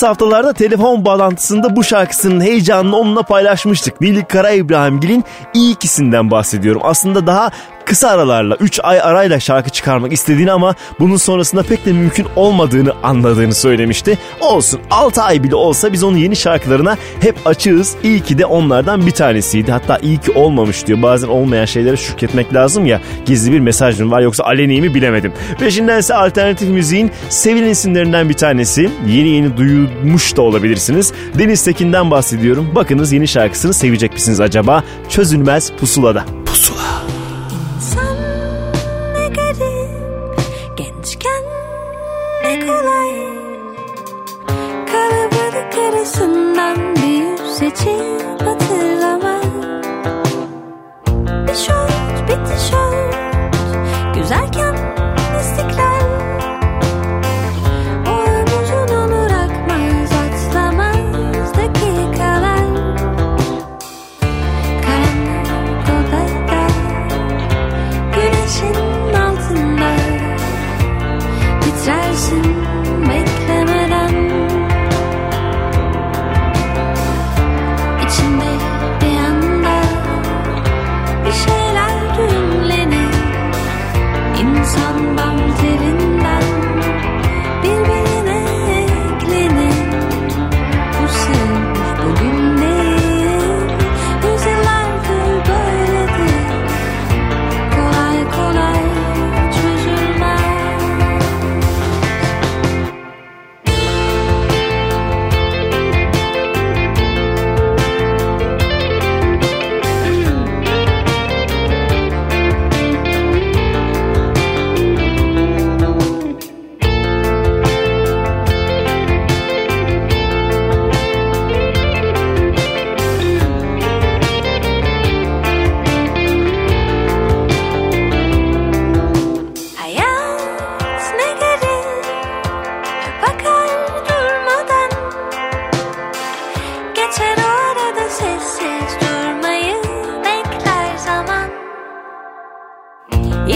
Geçtiğimiz haftalarda telefon bağlantısında bu şarkısının heyecanını onunla paylaşmıştık. Nilli Kara İbrahimgil'in iyi ikisinden bahsediyorum. Aslında daha kısa aralarla 3 ay arayla şarkı çıkarmak istediğini ama bunun sonrasında pek de mümkün olmadığını anladığını söylemişti. Olsun 6 ay bile olsa biz onun yeni şarkılarına hep açığız. İyi ki de onlardan bir tanesiydi. Hatta iyi ki olmamış diyor. Bazen olmayan şeylere şükretmek lazım ya. Gizli bir mesaj mı var yoksa aleni mi bilemedim. Peşinden ise alternatif müziğin sevilen isimlerinden bir tanesi. Yeni yeni duymuş da olabilirsiniz. Deniz Tekin'den bahsediyorum. Bakınız yeni şarkısını sevecek misiniz acaba? Çözülmez Pusula'da. Pusula.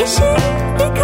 Yeşil bir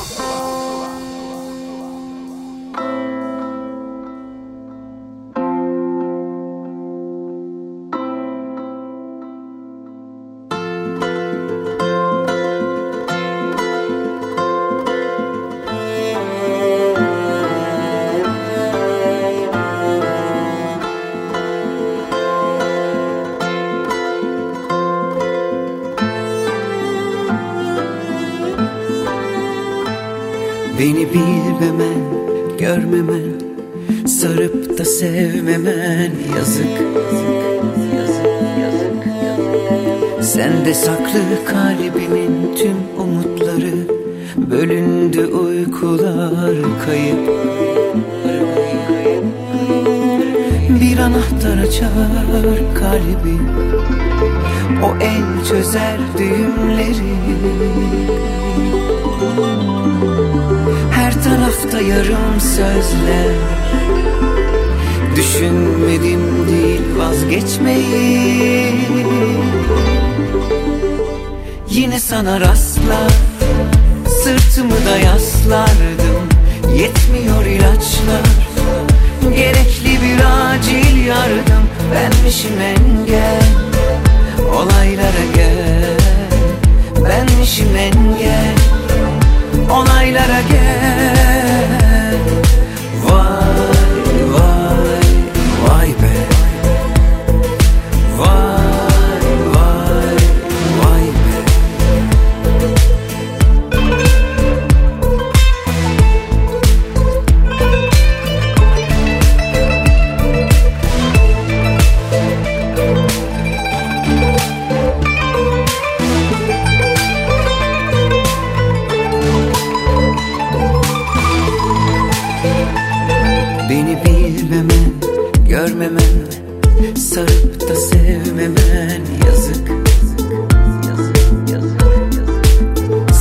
görmemen Sarıp da sevmemen yazık.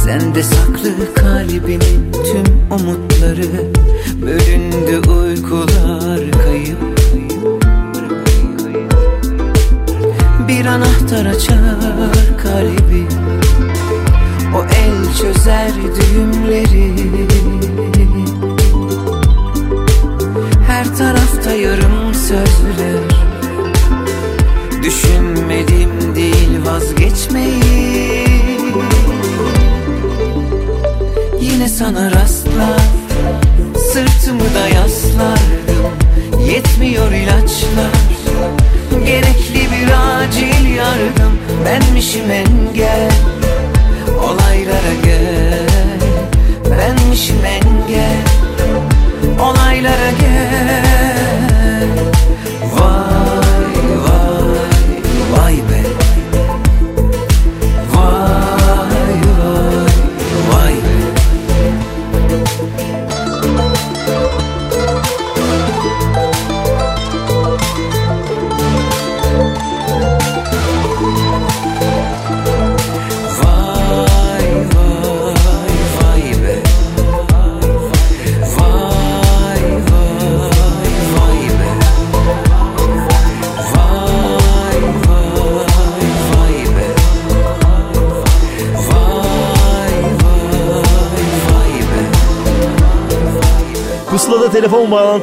Sende saklı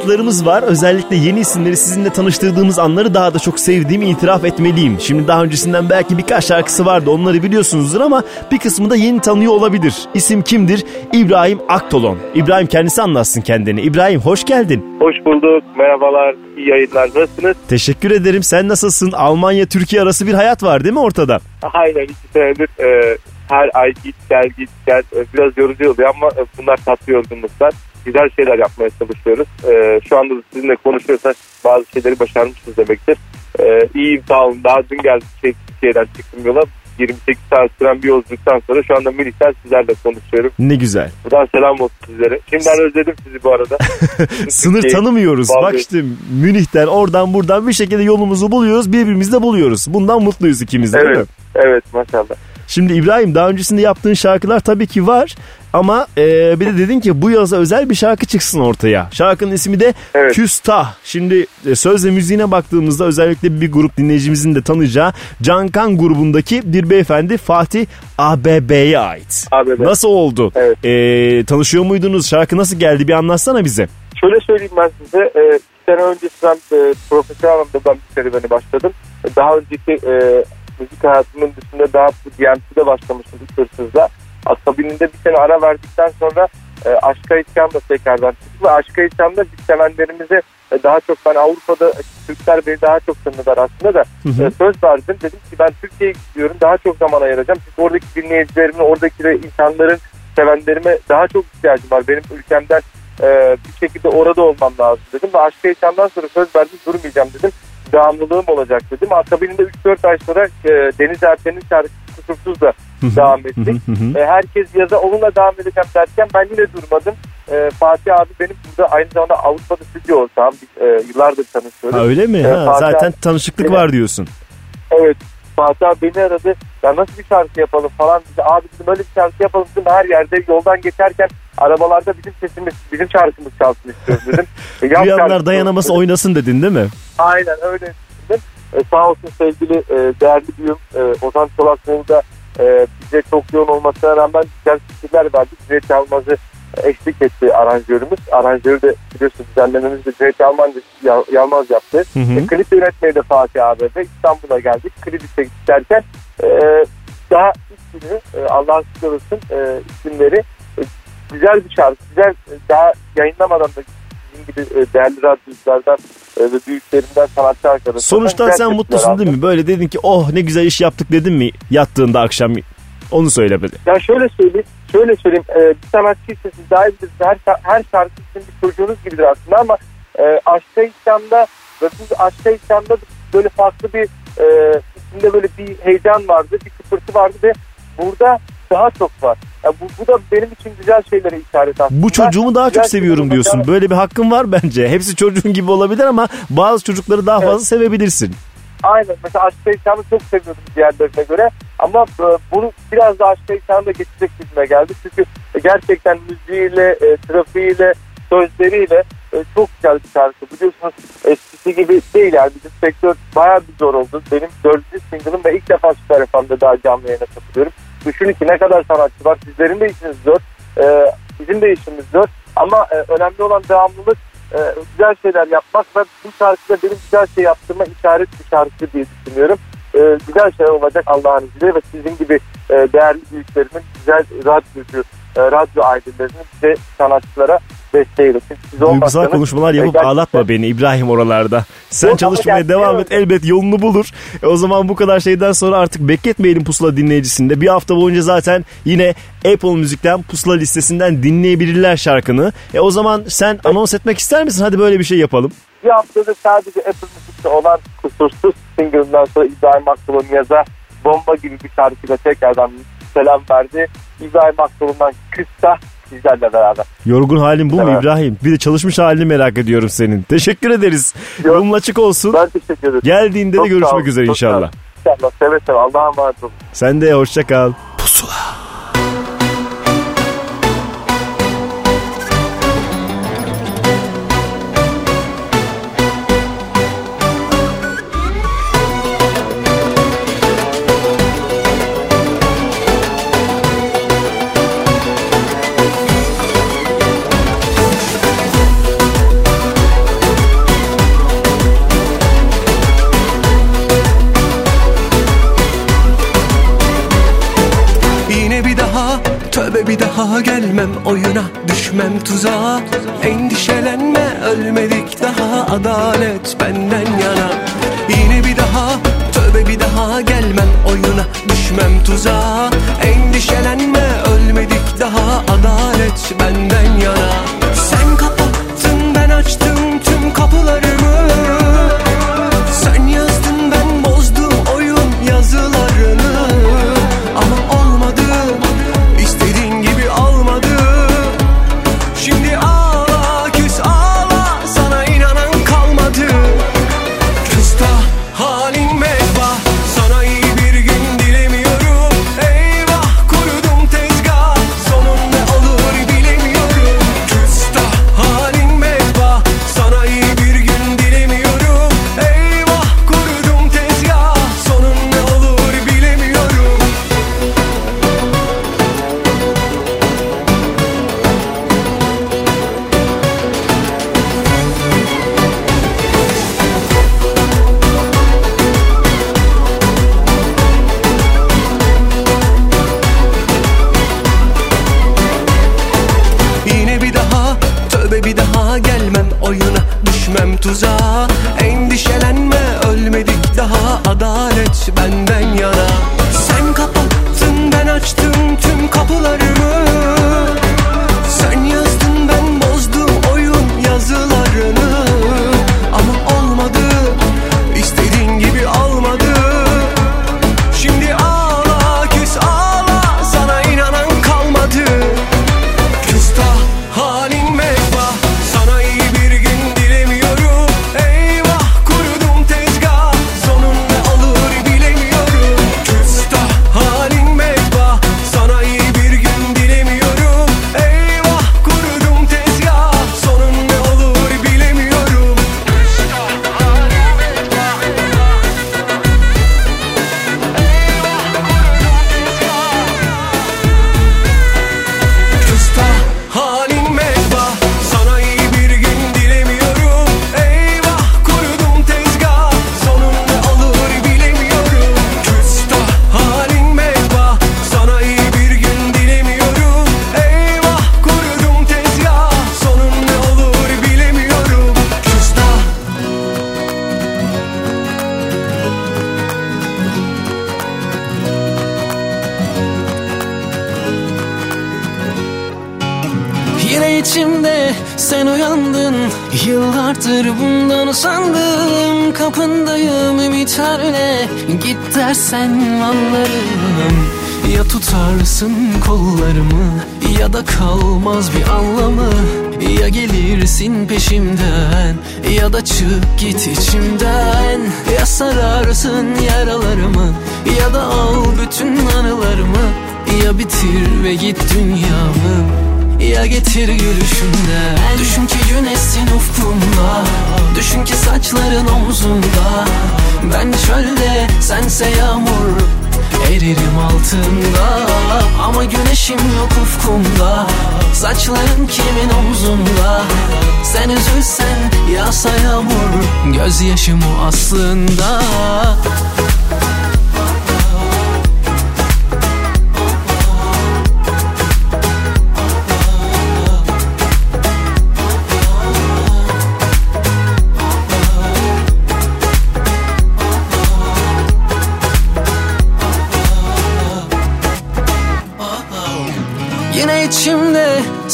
bağlantılarımız var. Özellikle yeni isimleri sizinle tanıştırdığımız anları daha da çok sevdiğimi itiraf etmeliyim. Şimdi daha öncesinden belki birkaç şarkısı vardı onları biliyorsunuzdur ama bir kısmı da yeni tanıyor olabilir. İsim kimdir? İbrahim Aktolon. İbrahim kendisi anlatsın kendini. İbrahim hoş geldin. Hoş bulduk. Merhabalar. İyi yayınlar. Nasılsınız? Teşekkür ederim. Sen nasılsın? Almanya-Türkiye arası bir hayat var değil mi ortada? Aynen iki senedir e, her ay git gel git gel e, biraz yorucu oluyor ama e, bunlar tatlı yorgunluklar. Güzel şeyler yapmaya çalışıyoruz. E, şu anda da sizinle konuşuyorsak bazı şeyleri başarmışız demektir. E, iyiyim sağ olun. Daha dün geldim şey, Türkiye'den çıktım yola. 28 saat süren bir yolculuktan sonra şu anda Münih'ten sizlerle konuşuyorum. Ne güzel. Buradan selam olsun sizlere. Şimdiden özledim sizi bu arada. Sınır tanımıyoruz. vallahi- Bak işte Münih'ten oradan buradan bir şekilde yolumuzu buluyoruz. Birbirimizi de buluyoruz. Bundan mutluyuz ikimiz de değil mi? Evet. Evet maşallah. Şimdi İbrahim daha öncesinde yaptığın şarkılar tabii ki var. Ama e, bir de dedin ki bu yaza özel bir şarkı çıksın ortaya. Şarkının ismi de Küstah. Şimdi e, söz ve müziğine baktığımızda özellikle bir grup dinleyicimizin de tanıyacağı Cankan grubundaki bir beyefendi Fatih ABB'ye ait. ABB. Nasıl oldu? E, tanışıyor muydunuz? Şarkı nasıl geldi? Bir anlatsana bize. Şöyle söyleyeyim ben size. E, sene öncesinden e, profesyonel anlamda ben bir serüveni başladım. Daha önceki e, müzik hayatımın dışında daha DMC'de başlamıştım ilk hırsızla. Akabininde bir sene ara verdikten sonra e, Aşka İsyan da tekrardan çıktı. Ve Aşka İsyan'da biz sevenlerimize e, daha çok ben Avrupa'da Türkler beni daha çok tanıdılar aslında da Hı hı. e, söz verdim. Dedim ki ben Türkiye'ye gidiyorum daha çok zaman ayıracağım. Çünkü oradaki dinleyicilerimin, oradaki de insanların sevenlerime daha çok ihtiyacım var. Benim ülkemden e, bir şekilde orada olmam lazım dedim. Ve Aşka İsyan'dan sonra söz verdim durmayacağım dedim. Devamlılığım olacak dedim. Akabinde 3-4 ay sonra e, Deniz Erten'in şarkısı Kusursuz da devam ettik. E, herkes yaza onunla devam edeceğim derken ben yine durmadım. E, Fatih abi benim burada aynı zamanda Avrupa'da stüdyo ortağım. E, yıllardır tanışıyoruz. Ha, öyle mi? E, Ha, Fatih zaten abi- tanışıklık Beni- var diyorsun. Evet. Fatih abi beni aradı. Ya nasıl bir şarkı yapalım falan. Dedi. Abi dedim öyle bir şarkı yapalım dedim. Her yerde yoldan geçerken arabalarda bizim sesimiz, bizim şarkımız çalsın istiyoruz dedim. E, Duyanlar dayanaması oynasın dedin değil mi? Aynen öyle dedim. E, sağ olsun sevgili e, değerli büyüğüm e, Ozan Çolakoğlu da e, bize çok yoğun olmasına rağmen güzel fikirler verdi. Cüneyt Yalmaz'ı eşlik etti aranjörümüz. Aranjörü de biliyorsun düzenlememizi de Cüneyt Yalmaz, Yalmaz yaptı. Hı hı. E, klip de Fatih abi ve İstanbul'a geldik. Klibi çektik derken e, daha ilk günü e, Allah'a şükür olsun e, isimleri e, güzel bir şarkı. Güzel e, daha yayınlamadan da gibi e, değerli radyoculardan e, ve büyüklerinden sanatçı arkadaşlardan Sonuçta sen mutlusun değil mi? Böyle dedin ki oh ne güzel iş yaptık dedin mi yattığında akşam? Onu söyle. Ya şöyle söyleyeyim, şöyle söyleyeyim. E, bir sanatçıysa siz daha iyi. Her, her şarkı sizin bir çocuğunuz gibidir aslında ama e, Aşka İslam'da ve bu Aşka İslam'da böyle farklı bir e, içinde böyle bir heyecan vardı, bir kıpırtı vardı ve burada daha çok var. Ya bu, bu da benim için güzel şeylere işaret aslında. Bu çocuğumu daha Güzel çok seviyorum diyorsun. Böyle bir hakkın var bence. Hepsi çocuğun gibi olabilir ama bazı çocukları daha fazla sevebilirsin. Aynen. Mesela Aşk İslam'ı çok seviyordum diğerlerine göre. Ama e, bunu biraz da Aşk İslam'da geçecek gibime geldi. Çünkü gerçekten müziğiyle, e, trafiğiyle, sözleriyle e, çok güzel bir şarkı. Biliyorsunuz eskisi gibi değil yani. Bizim sektör bayağı bir zor oldu. Benim dördüncü single'ım ve ilk defa Süper FM'de daha canlı yayına katılıyorum. Düşünün ki ne kadar sanatçı var. Sizlerin de işiniz zor. E, bizim de işimiz zor. Ama e, önemli olan devamlılık e, güzel şeyler yapmak ve bu şarkıda benim güzel şey yaptığıma işaret bir şarkı diye düşünüyorum. E, güzel şeyler olacak Allah'ın izniyle ve sizin gibi e, değerli büyüklerimin güzel radyocu, e, radyo ailelerinin bize sanatçılara siz Duygusal konuşmalar yapıp gerçekten- ağlatma beni İbrahim oralarda. Sen Yok çalışmaya devam et elbet yolunu bulur. E o zaman bu kadar şeyden sonra artık bekletmeyelim Pusula dinleyicisinde. Bir hafta boyunca zaten yine Apple Müzik'ten Pusula listesinden dinleyebilirler şarkını. E o zaman sen anons etmek ister misin? Hadi böyle bir şey yapalım. Bir haftada sadece Apple Müzik'te olan kusursuz single'dan sonra İbrahim Aksul'un yaza bomba gibi bir şarkıyla tekrardan selam verdi. İbrahim Aksul'undan Küstah sizlerle beraber. Yorgun halin bu mu. İbrahim? Bir de çalışmış halini merak ediyorum senin. Teşekkür ederiz. Yolun açık olsun. Ben teşekkür ederim. Geldiğinde Çok de sağ görüşmek üzere çok sağ olun. inşallah. İnşallah seve seve Allah'a emanet olun. Sen de hoşça kal. Yine daha gelmem oyuna düşmem tuzağa Endişelenme ölmedik daha. Adalet benden yana. Yine bir daha tövbe bir daha. Gelmem oyuna düşmem tuzağa Endişelenme ölmedik daha. Adalet benden yana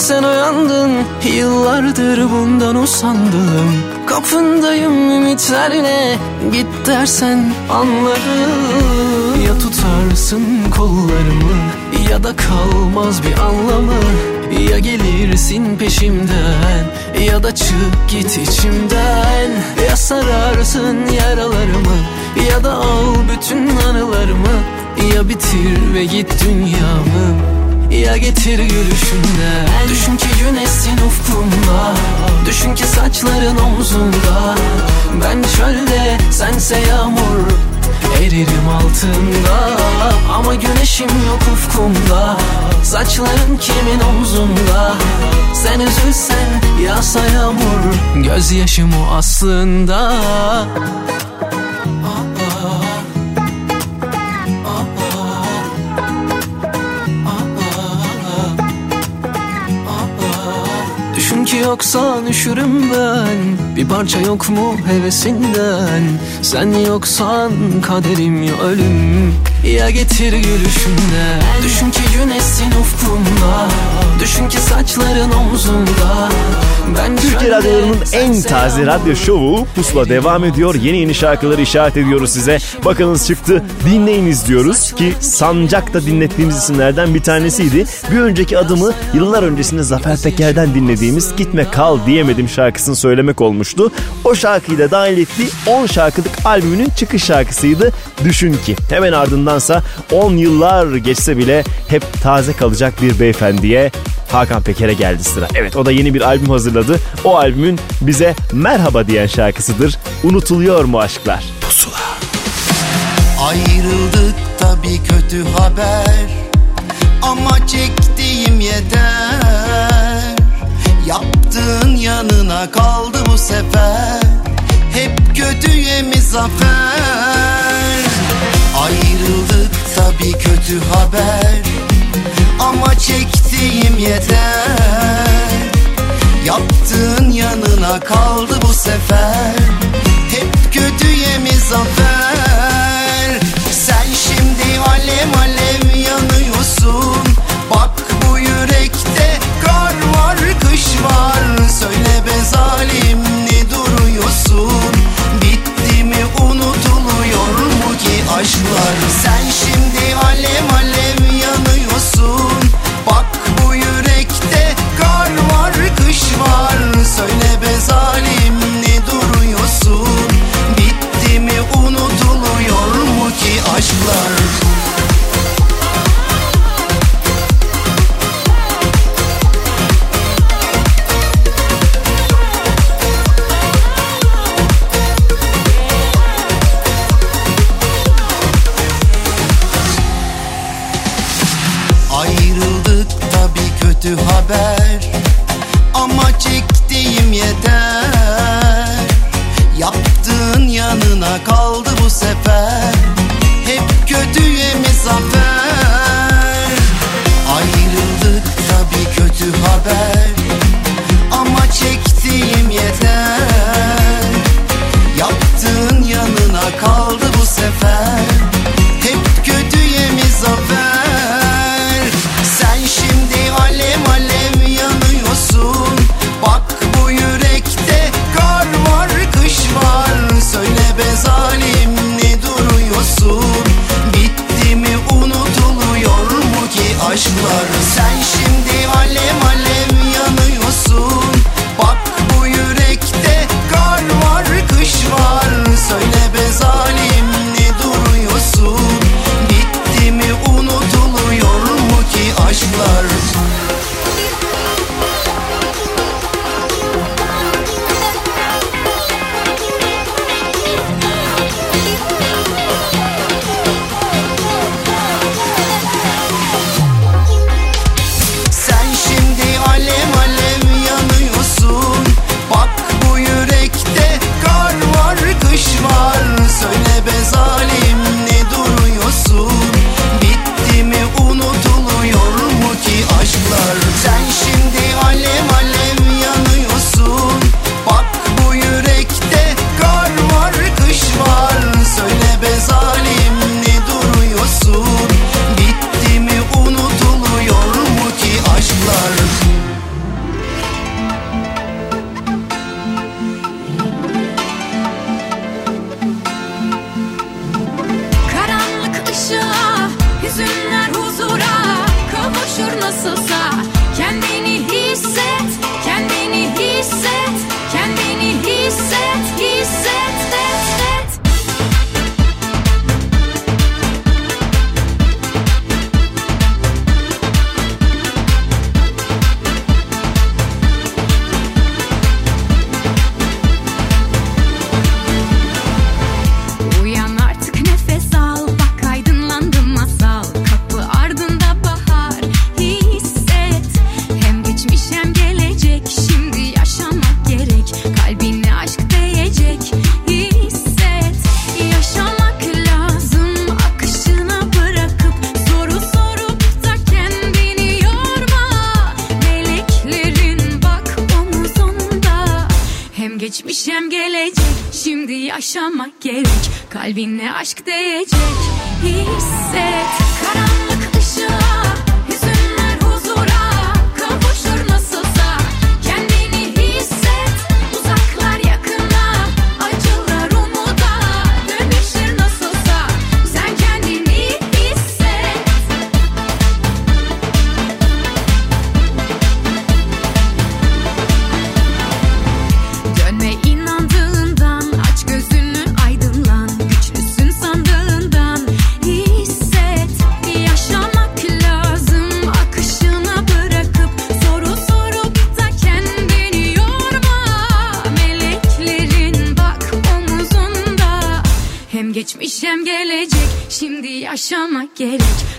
sen uyandın Yıllardır bundan usandım. Kapındayım ümitlerle Git dersen anlarım. Ya tutarsın kollarımı Ya da kalmaz bir anlamı. Ya gelirsin peşimden Ya da çık git içimden. Ya sararsın yaralarımı Ya da al bütün anılarımı. Ya bitir ve git dünyamı ya getir gülüşünden Düşün ki güneşsin ufkumda Düşün ki saçların omzumda Ben çölde sense yağmur Eririm altında. Ama güneşim yok ufkumda. Saçların kimin omzumda Sen üzülsen yağsa yağmur. Gözyaşım o aslında Ki yoksan üşürüm ben Bir parça yok mu hevesinden Sen yoksan kaderim ya ölüm Ya getir gülüşünden Düşün ki güneşsin ufkumda Düşün ki saçların omzumda Ben Türkiye radyolarının en taze radyo şovu Pusula devam ediyor. Yeni yeni şarkıları işaret ediyoruz size. Bakınız çıktı. Dinleyiniz diyoruz ki Sancak'ta dinlettiğimiz isimlerden bir tanesiydi. Bir önceki adımı yıllar öncesinde Zafer Peker'den dinlediğimiz Gitme Kal diyemedim şarkısını söylemek olmuştu. O şarkıyı da dahil ettiği 10 şarkılık albümünün çıkış şarkısıydı. Düşün ki hemen ardındansa 10 yıllar geçse bile hep taze kalacak bir beyefendiye Hakan Peker'e geldi sıra. Evet o da yeni bir albüm hazırladı. O albümün bize merhaba diyen şarkısıdır. Unutuluyor mu aşklar? Pusula. Ayrıldık tabi kötü haber Ama çektiğim yeter Yandığın yanına kaldı bu sefer. Hep kötüye mi zafer Ayrıldık tabi kötü haber. Ama çektiğim yeter. Yaptığın yanına kaldı bu sefer. Hep kötüye mi zafer Sen şimdi alem alem zalimli duruyorsun? Bitti mi unutuluyor mu ki aşklar? Sen şimdi alem alem yanıyorsun. Bak bu yürekte kar var kış var. Söyle be zalimli duruyorsun? Bitti mi unutuluyor mu ki aşklar? Yanının yanına kaldı bu sefer. Hep kötüye mi zafer Ayrıldık tabi kötü haber.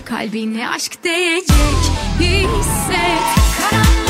Kalbine aşk değecek hisset Karanlık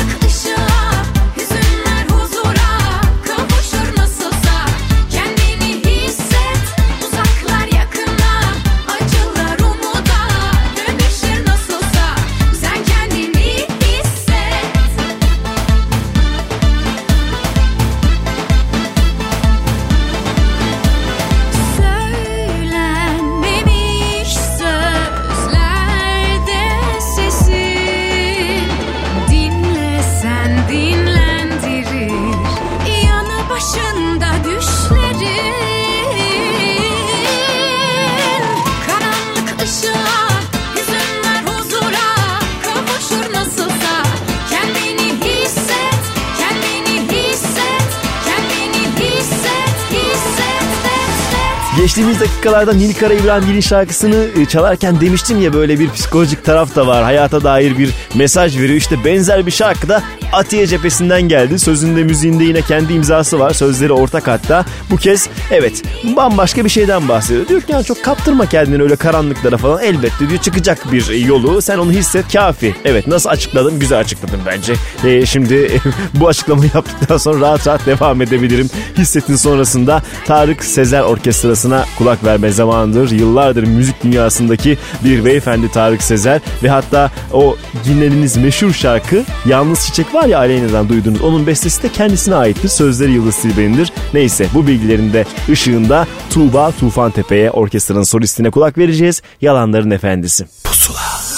Geçtiğimiz dakikalarda Nil Kara İbrahimgil'in şarkısını e, çalarken demiştim ya böyle bir psikolojik taraf da var. Hayata dair bir mesaj veriyor. İşte benzer bir şarkı da Atiye cephesinden geldi. Sözünde müziğinde yine kendi imzası var. Sözleri ortak hatta. Bu kez evet bambaşka bir şeyden bahsediyor. Diyor ki yani çok kaptırma kendini öyle karanlıklara falan. Elbette diyor çıkacak bir yolu. Sen onu hisset kafi. Evet nasıl açıkladım? Güzel açıkladım bence. E, şimdi bu açıklamayı yaptıktan sonra rahat rahat devam edebilirim. Hissetin sonrasında Tarık Sezer Orkestrası'na kulak verme zamanıdır. Yıllardır müzik dünyasındaki bir beyefendi Tarık Sezer ve hatta o dinlediğiniz meşhur şarkı Yalnız Çiçek var ya Aleyna'dan duyduğunuz onun bestesi de kendisine aittir. Sözleri Yıldız Tilbe'nindir. Neyse bu bilgilerin de ışığında Tuğba Tufan Tepe'ye orkestranın solistine kulak vereceğiz. Yalanların Efendisi.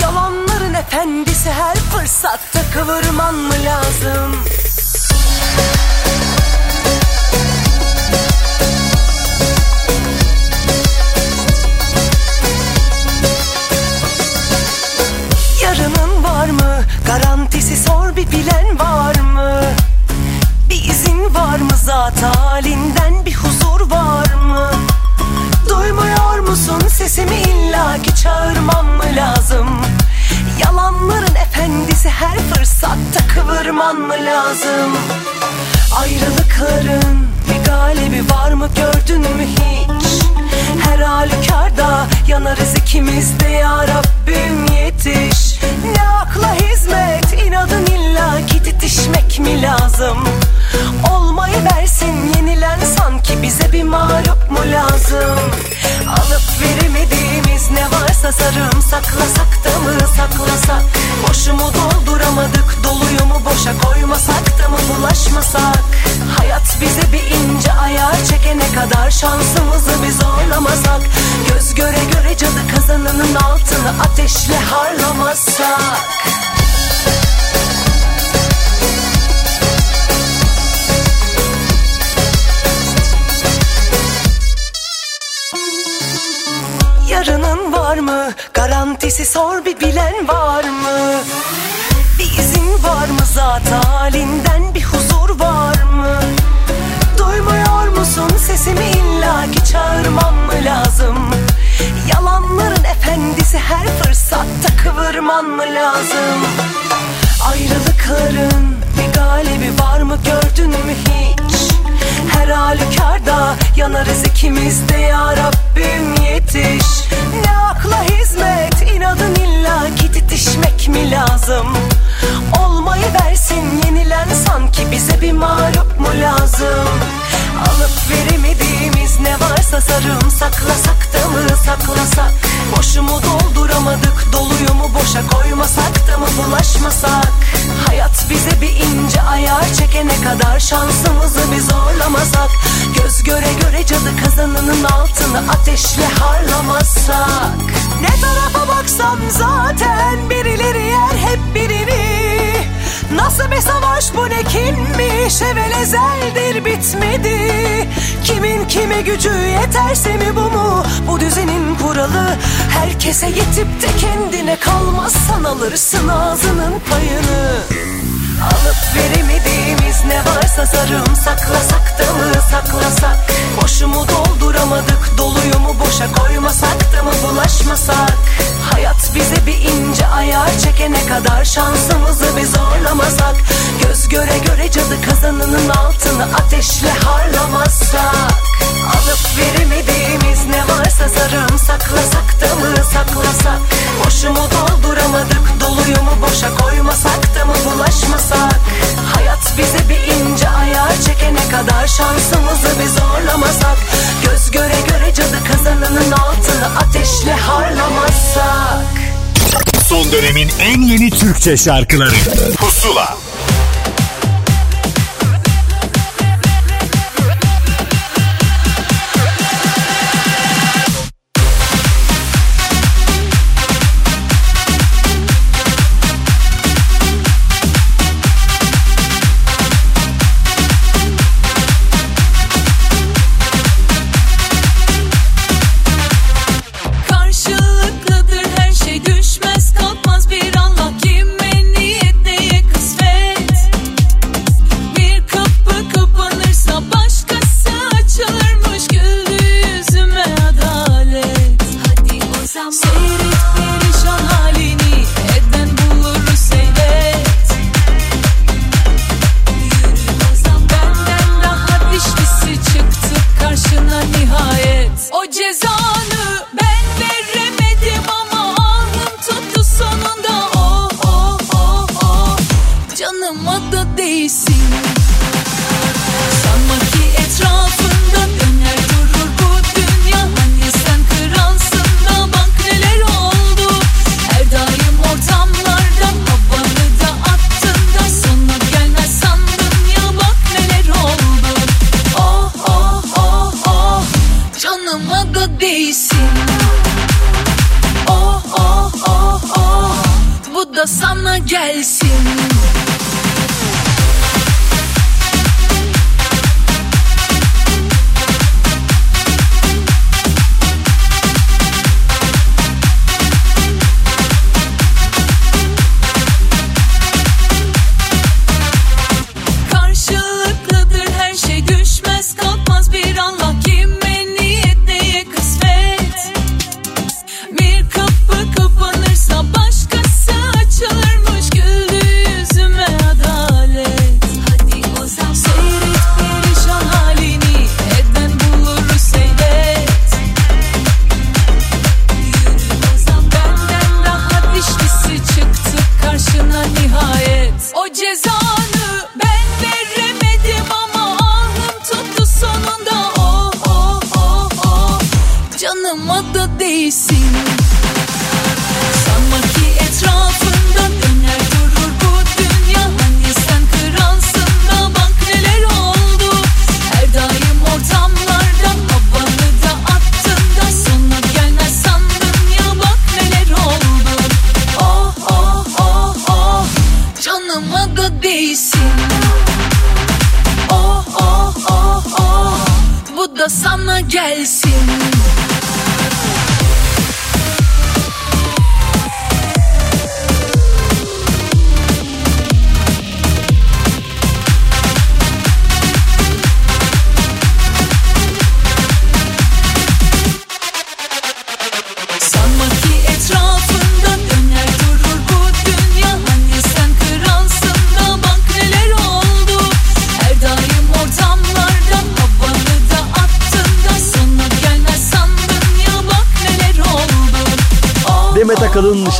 Yalanların efendisi her fırsatta kıvırman mı lazım? Garantisi sor bir bilen var mı? Bir izin var mı zat halinden bir huzur var mı? Duymuyor musun sesimi illaki çağırmam mı lazım? Yalanların efendisi her fırsatta kıvırman mı lazım? Ayrılıkların bir galibi var mı gördün mü hiç? Her halükarda yanarız ikimiz de ya Rabbim yetiş Ne akla hizmet inadın illa ki titişmek mi lazım? Olmayı versin yenilen sanki bize bir mağlup mu lazım? Alıp veremediğimiz ne varsa sarım saklasak da mı saklasak? Boşumu dolduramadık doluyu mu boşa koymasak da mı bulaşmasak? Hayat bize bir ince ayar çekene kadar şansımızı bir zorlamasak Göz göre göre cadı kazanının altını ateşle harlamasak Yarının var mı? Garantisi sor bir bilen var mı? Bir izin var mı zat halinden bir huzur var? Musun sesimi illaki çağırmam mı lazım? Yalanların efendisi her fırsatta kıvırman mı lazım? Ayrılıkların bir galibi var mı gördün mü hiç? Her halükarda yanarız ikimiz de ya Rabbim yetiş Ne akla hizmet inadın illa ki titişmek mi lazım? Olmayı versin yenilen sanki bize bir mağlup mu lazım? Alıp veremediğimiz ne varsa sarım saklasak da mı saklasak? Boşumu dolduramadık doluyu mu boşa koymasak da mı bulaşmasak? Hayat bize bir ince ayar çekene kadar şansımızı bir zorlamasak Göz göre göre cadı kazanının altını ateşle harlamasak Ne tarafa baksam zaten birileri yer hep birini. Nasıl bir savaş bu ne kimmiş? Evvel ezeldir bitmedi. Kimin kime gücü yeterse mi bu mu? Bu düzenin kuralı Herkese yetip de kendine kalmazsan alırsın ağzının payını Alıp veremediğimiz ne varsa sarım saklasak da mı saklasak? Boşumu dolduramadık doluyu mu boşa koymasak da mı bulaşmasak? Hayat bize bir ince ayar çekene kadar şansımızı bir zorlamasak? Göz göre göre cadı kazanının altını ateşle harlamasak Alıp veremediğimiz ne varsa sarım saklasak da mı saklasak Boşumu dolduramadık doluyu mu boşa koymasak da mı bulaşmasak? Hayat bize bir ince ayar çekene kadar şansımızı bir zorlamasak? Göz göre göre cadı kazanının altını ateşle harlamasak Son dönemin en yeni Türkçe şarkıları. Pusula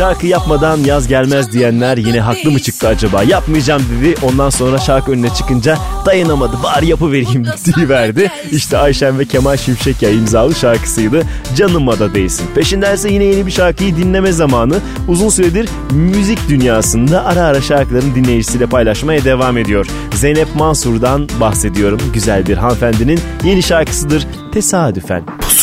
şarkı yapmadan yaz gelmez diyenler yine haklı mı çıktı acaba? Yapmayacağım dedi. Ondan sonra şarkı önüne çıkınca dayanamadı. Bari yapıvereyim verdi. İşte Ayşen ve Kemal Şimşek ya imzalı şarkısıydı. Canıma da değsin. Peşindense yine yeni bir şarkıyı dinleme zamanı. Uzun süredir müzik dünyasında ara ara şarkıların dinleyicisiyle paylaşmaya devam ediyor. Zeynep Mansur'dan bahsediyorum. Güzel bir hanımefendinin yeni şarkısıdır. Tesadüfen. Pusu.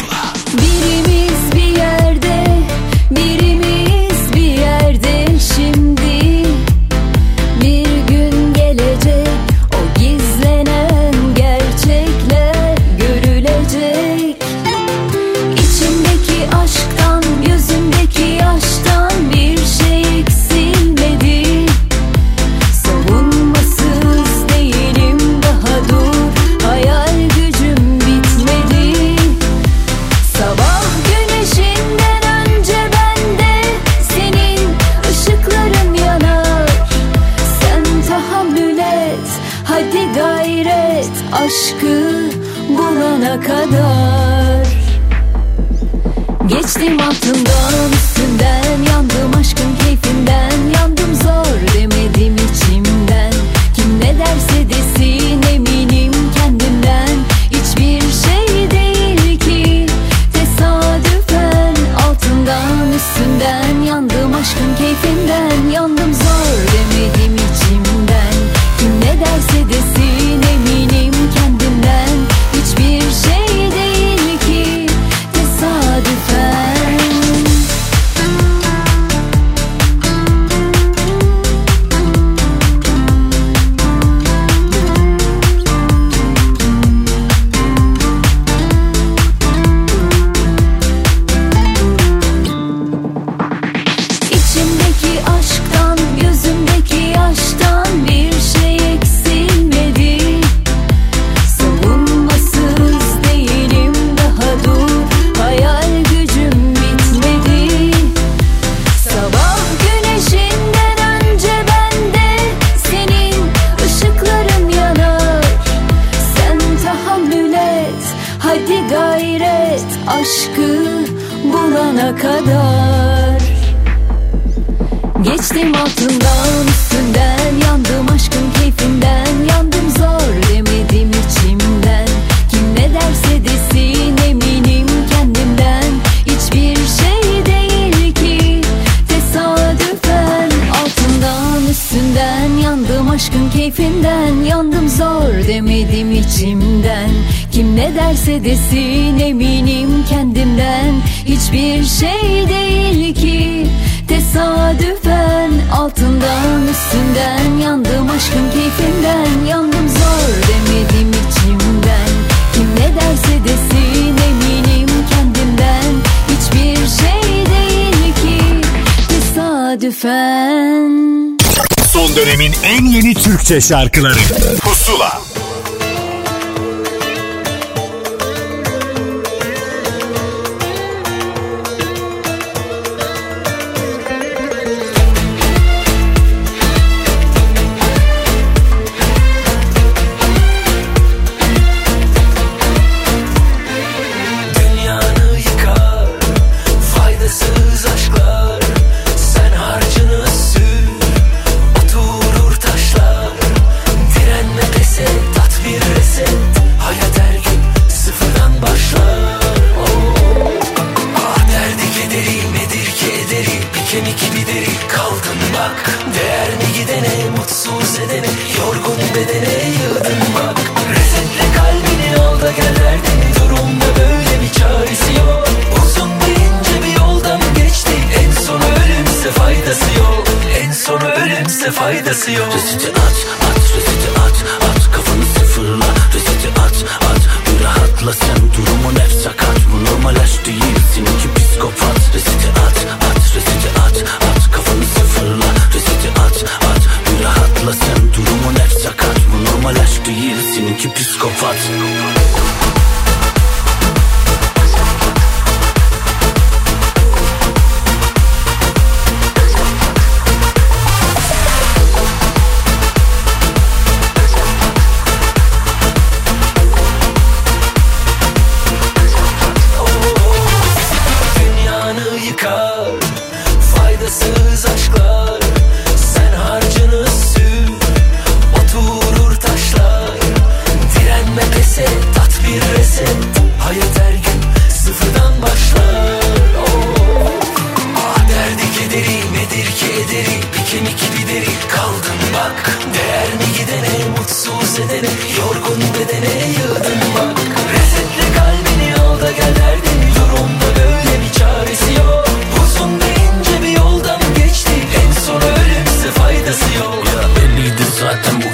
Türkçe şarkıları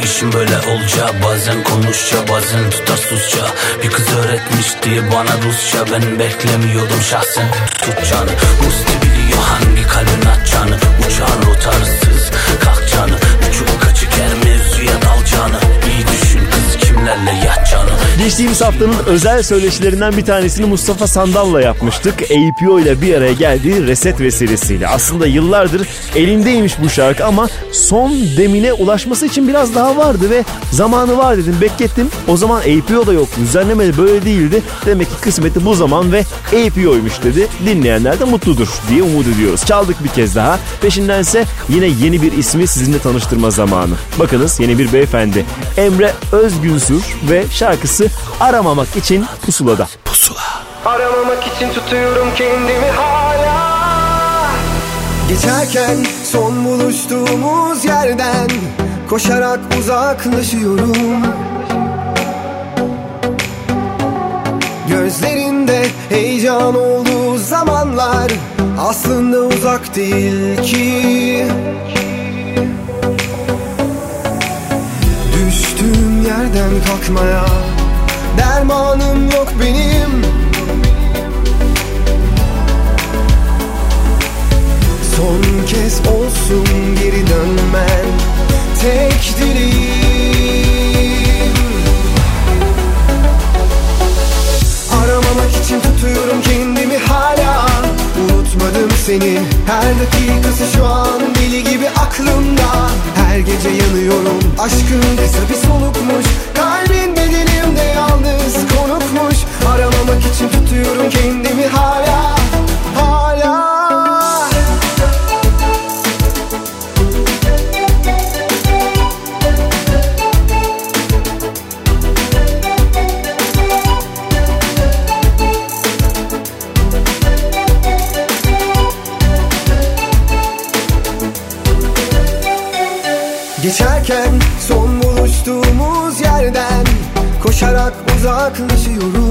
işin böyle olacağı Bazen konuşça bazen tutarsızca. Bir kız öğretmişti bana Rusça Ben beklemiyordum şahsen. Tutacağını Musti biliyor hangi kalbin atacağını. Uçağın rotarsız kalkacağını Uçup kaçık her mevzuya dalacağını. İyi düşün kız kimlerle yatacağını Geçtiğimiz haftanın özel söyleşilerinden bir tanesini Mustafa Sandal'la yapmıştık. APO ile bir araya geldiği Reset vesilesiyle. Aslında yıllardır elindeymiş bu şarkı ama son demine ulaşması için biraz daha vardı ve zamanı var dedim. Beklettim. O zaman APO da yoktu. Düzenlemeli böyle değildi. Demek ki kısmeti bu zaman ve APO'ymuş dedi. Dinleyenler de mutludur diye umut ediyoruz. Çaldık bir kez daha. Peşindense yine yeni bir ismi sizinle tanıştırma zamanı. Bakınız yeni bir beyefendi. Emre Özgünsür ve şarkısı Aramamak için Pusula'da. Aramamak için tutuyorum kendimi hala. Geçerken son buluştuğumuz yerden Koşarak uzaklaşıyorum. Gözlerinde heyecan olduğu zamanlar Aslında uzak değil ki. Düştüğüm yerden kalkmaya Dermanım yok benim. Son kez olsun geri dönmen Tek dileğim. Aramamak için tutuyorum hala Unutmadım seni. Her dakikası şu an deli gibi aklımda. Her gece yanıyorum Aşkın kısa bir solukmuş. Kalbin bedenimde yalnız konukmuş. Aramamak için tutuyorum kendimi hala Hala uzaklaşıyorum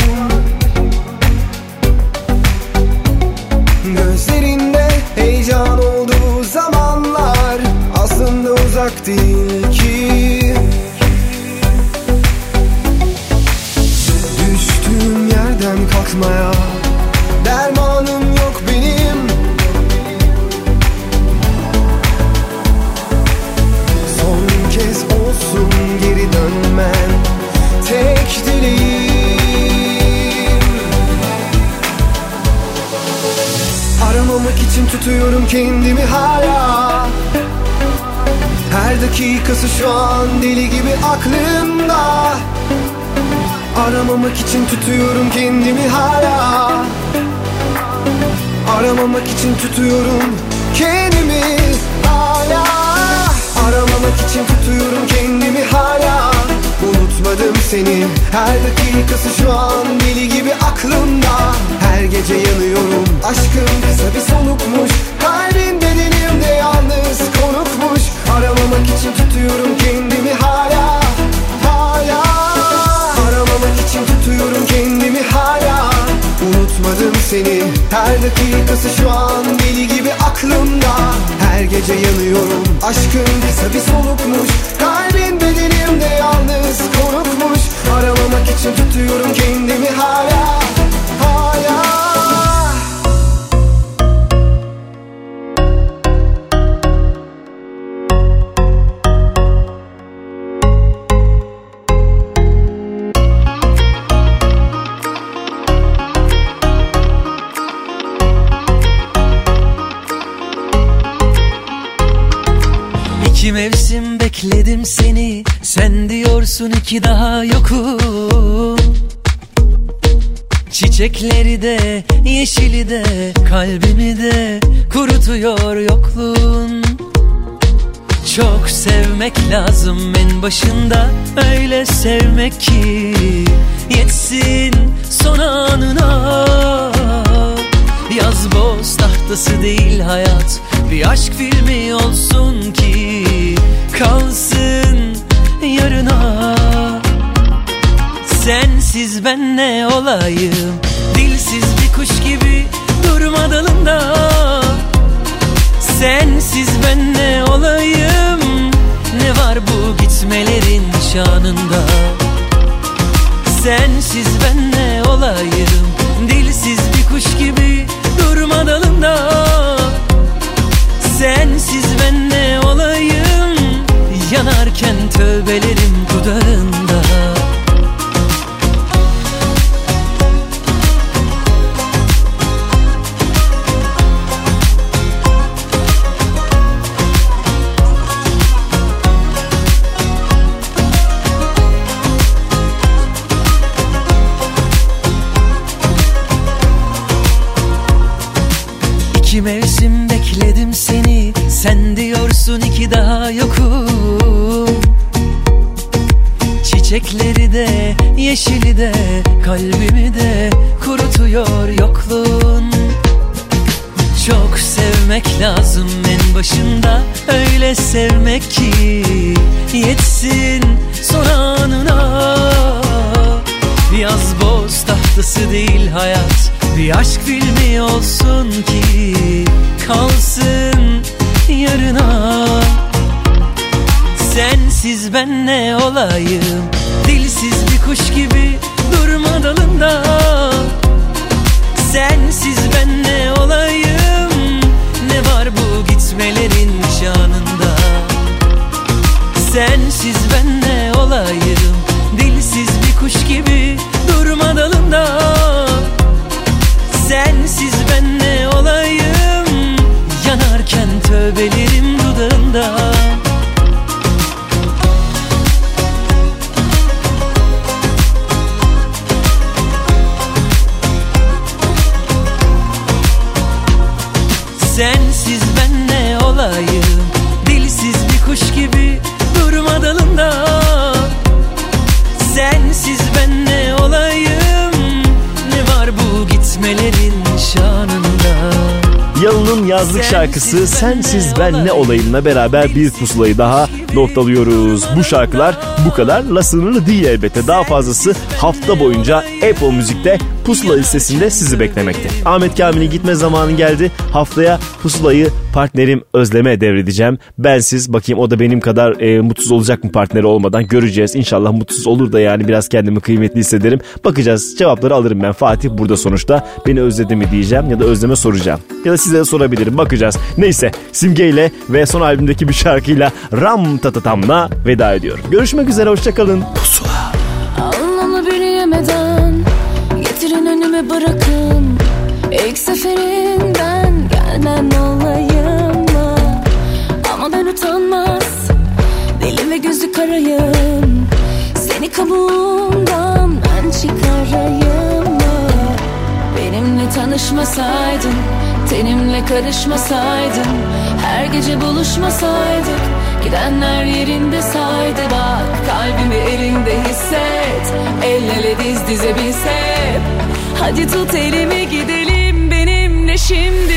Gözlerinde heyecan olduğu zamanlar Aslında uzak değil ki. Düştüğüm yerden kalkmaya Dermanım yok benim. Son kez olsun geri dönmen Aramamak için tutuyorum kendimi hala. Her dakikası şu an deli gibi aklımda. Aramamak için tutuyorum kendimi hala. Aramamak için tutuyorum kendimi hala. Aramamak için tutuyorum kendimi hala Unutmadım seni. Her dakikası şu an deli gibi aklımda. Her gece yanıyorum. Aşkın kısa bir solukmuş. Kalbin bedenimde yalnız konukmuş. Aramamak için tutuyorum kendimi hala Hala. Aramamak için tutuyorum kendimi seni. Her dakikası şu an deli gibi aklımda. Her gece yanıyorum. Aşkın kısa bir solukmuş. Kalbin bedenimde yalnız konukmuş. Aramamak için tutuyorum kendimi hala. Hala diyorsun iki daha yokum. Çiçekleri de yeşili de Kalbimi de kurutuyor yokluğun Çok sevmek lazım en başında Öyle sevmek ki Yetsin son anına. Yaz boz tahtası değil hayat Bir aşk filmi olsun ki Kalsın yarına. Sensiz ben ne olayım? Dilsiz bir kuş gibi durma dalında Sensiz ben ne olayım? Ne var bu gitmelerin şanında? Sensiz ben ne olayım? Dilsiz bir kuş gibi durma dalında Sensiz ben ne olayım Yanarken tövbelerim dudağında Çiçekleri de yeşili de Kalbimi de kurutuyor yokluğun. Çok sevmek lazım en başında Öyle sevmek ki Yetsin son anına. Yaz boz tahtası değil hayat Bir aşk filmi olsun ki Kalsın yarına. Sensiz ben ne olayım Dilsiz bir kuş gibi durma dalında. Sensiz ben ne olayım Ne var bu gitmelerin şanında? Sensiz ben ne olayım Dilsiz bir kuş gibi durma dalında. Sensiz ben ne olayım Yanarken tövbelerim dudağında olayım Dilsiz bir kuş gibi durma dalında. Sensiz ben ne olayım? Ne var bu gitmelerin şanında Yalın'ın yazlık şarkısı Sensiz Ben Ne Olayım'la beraber bir pusulayı daha noktalıyoruz. Bu şarkılar bu kadarla sınırlı değil elbette. Daha fazlası hafta boyunca Apple Müzik'te pusula listesinde sizi beklemekte. Ahmet Kamil'in gitme zamanı geldi. Haftaya pusulayı partnerim Özlem'e devredeceğim. Bensiz bakayım o da benim kadar e, mutsuz olacak mı partneri olmadan göreceğiz. İnşallah mutsuz olur da yani biraz kendimi kıymetli hissederim. Bakacağız cevapları alırım ben. Fatih burada sonuçta. Beni özledi mi diyeceğim ya da Özlem'e soracağım. Ya da size sorabilirim bakacağız. Neyse Simge ile ve son albümdeki bir şarkıyla Ram Tatatam'la veda ediyorum. Görüşmek üzere hoşçakalın. Pusula. Anlamı büyüyemeden Getirin önüme bırakın İlk seferinden gelmem olayım mı? Ama ben utanmaz Deli ve gözü karayım Seni kabuğumdan ben çıkarayım mı? Benimle tanışmasaydın Tenimle karışmasaydın Her gece buluşmasaydık Gidenler yerinde saydı. Bak Kalbimi elinde hisset El ele diz dize biz hep Hadi tut elimi gidelim benimle şimdi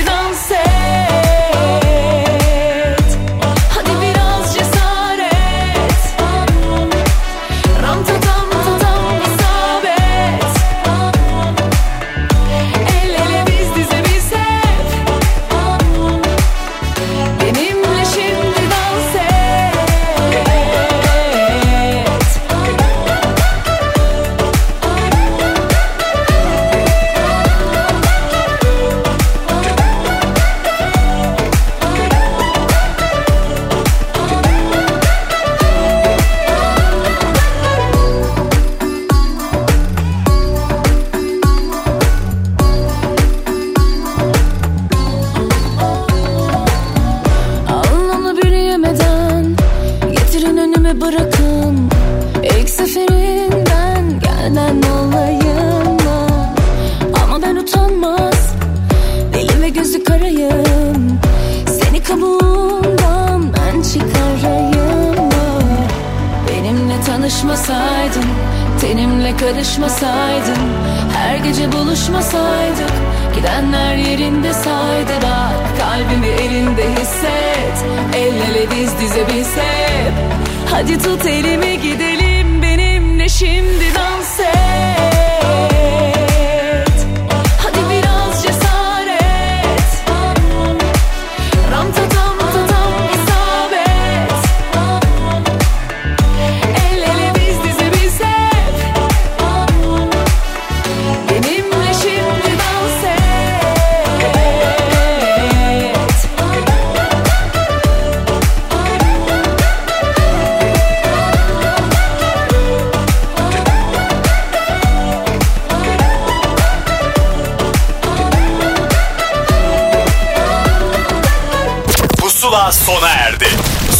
Tenimle karışmasaydın Her gece buluşmasaydık Gidenler yerinde saydı bak Kalbimi elinde hisset El ele diz dize biz hep. Hadi tut elimi gidelim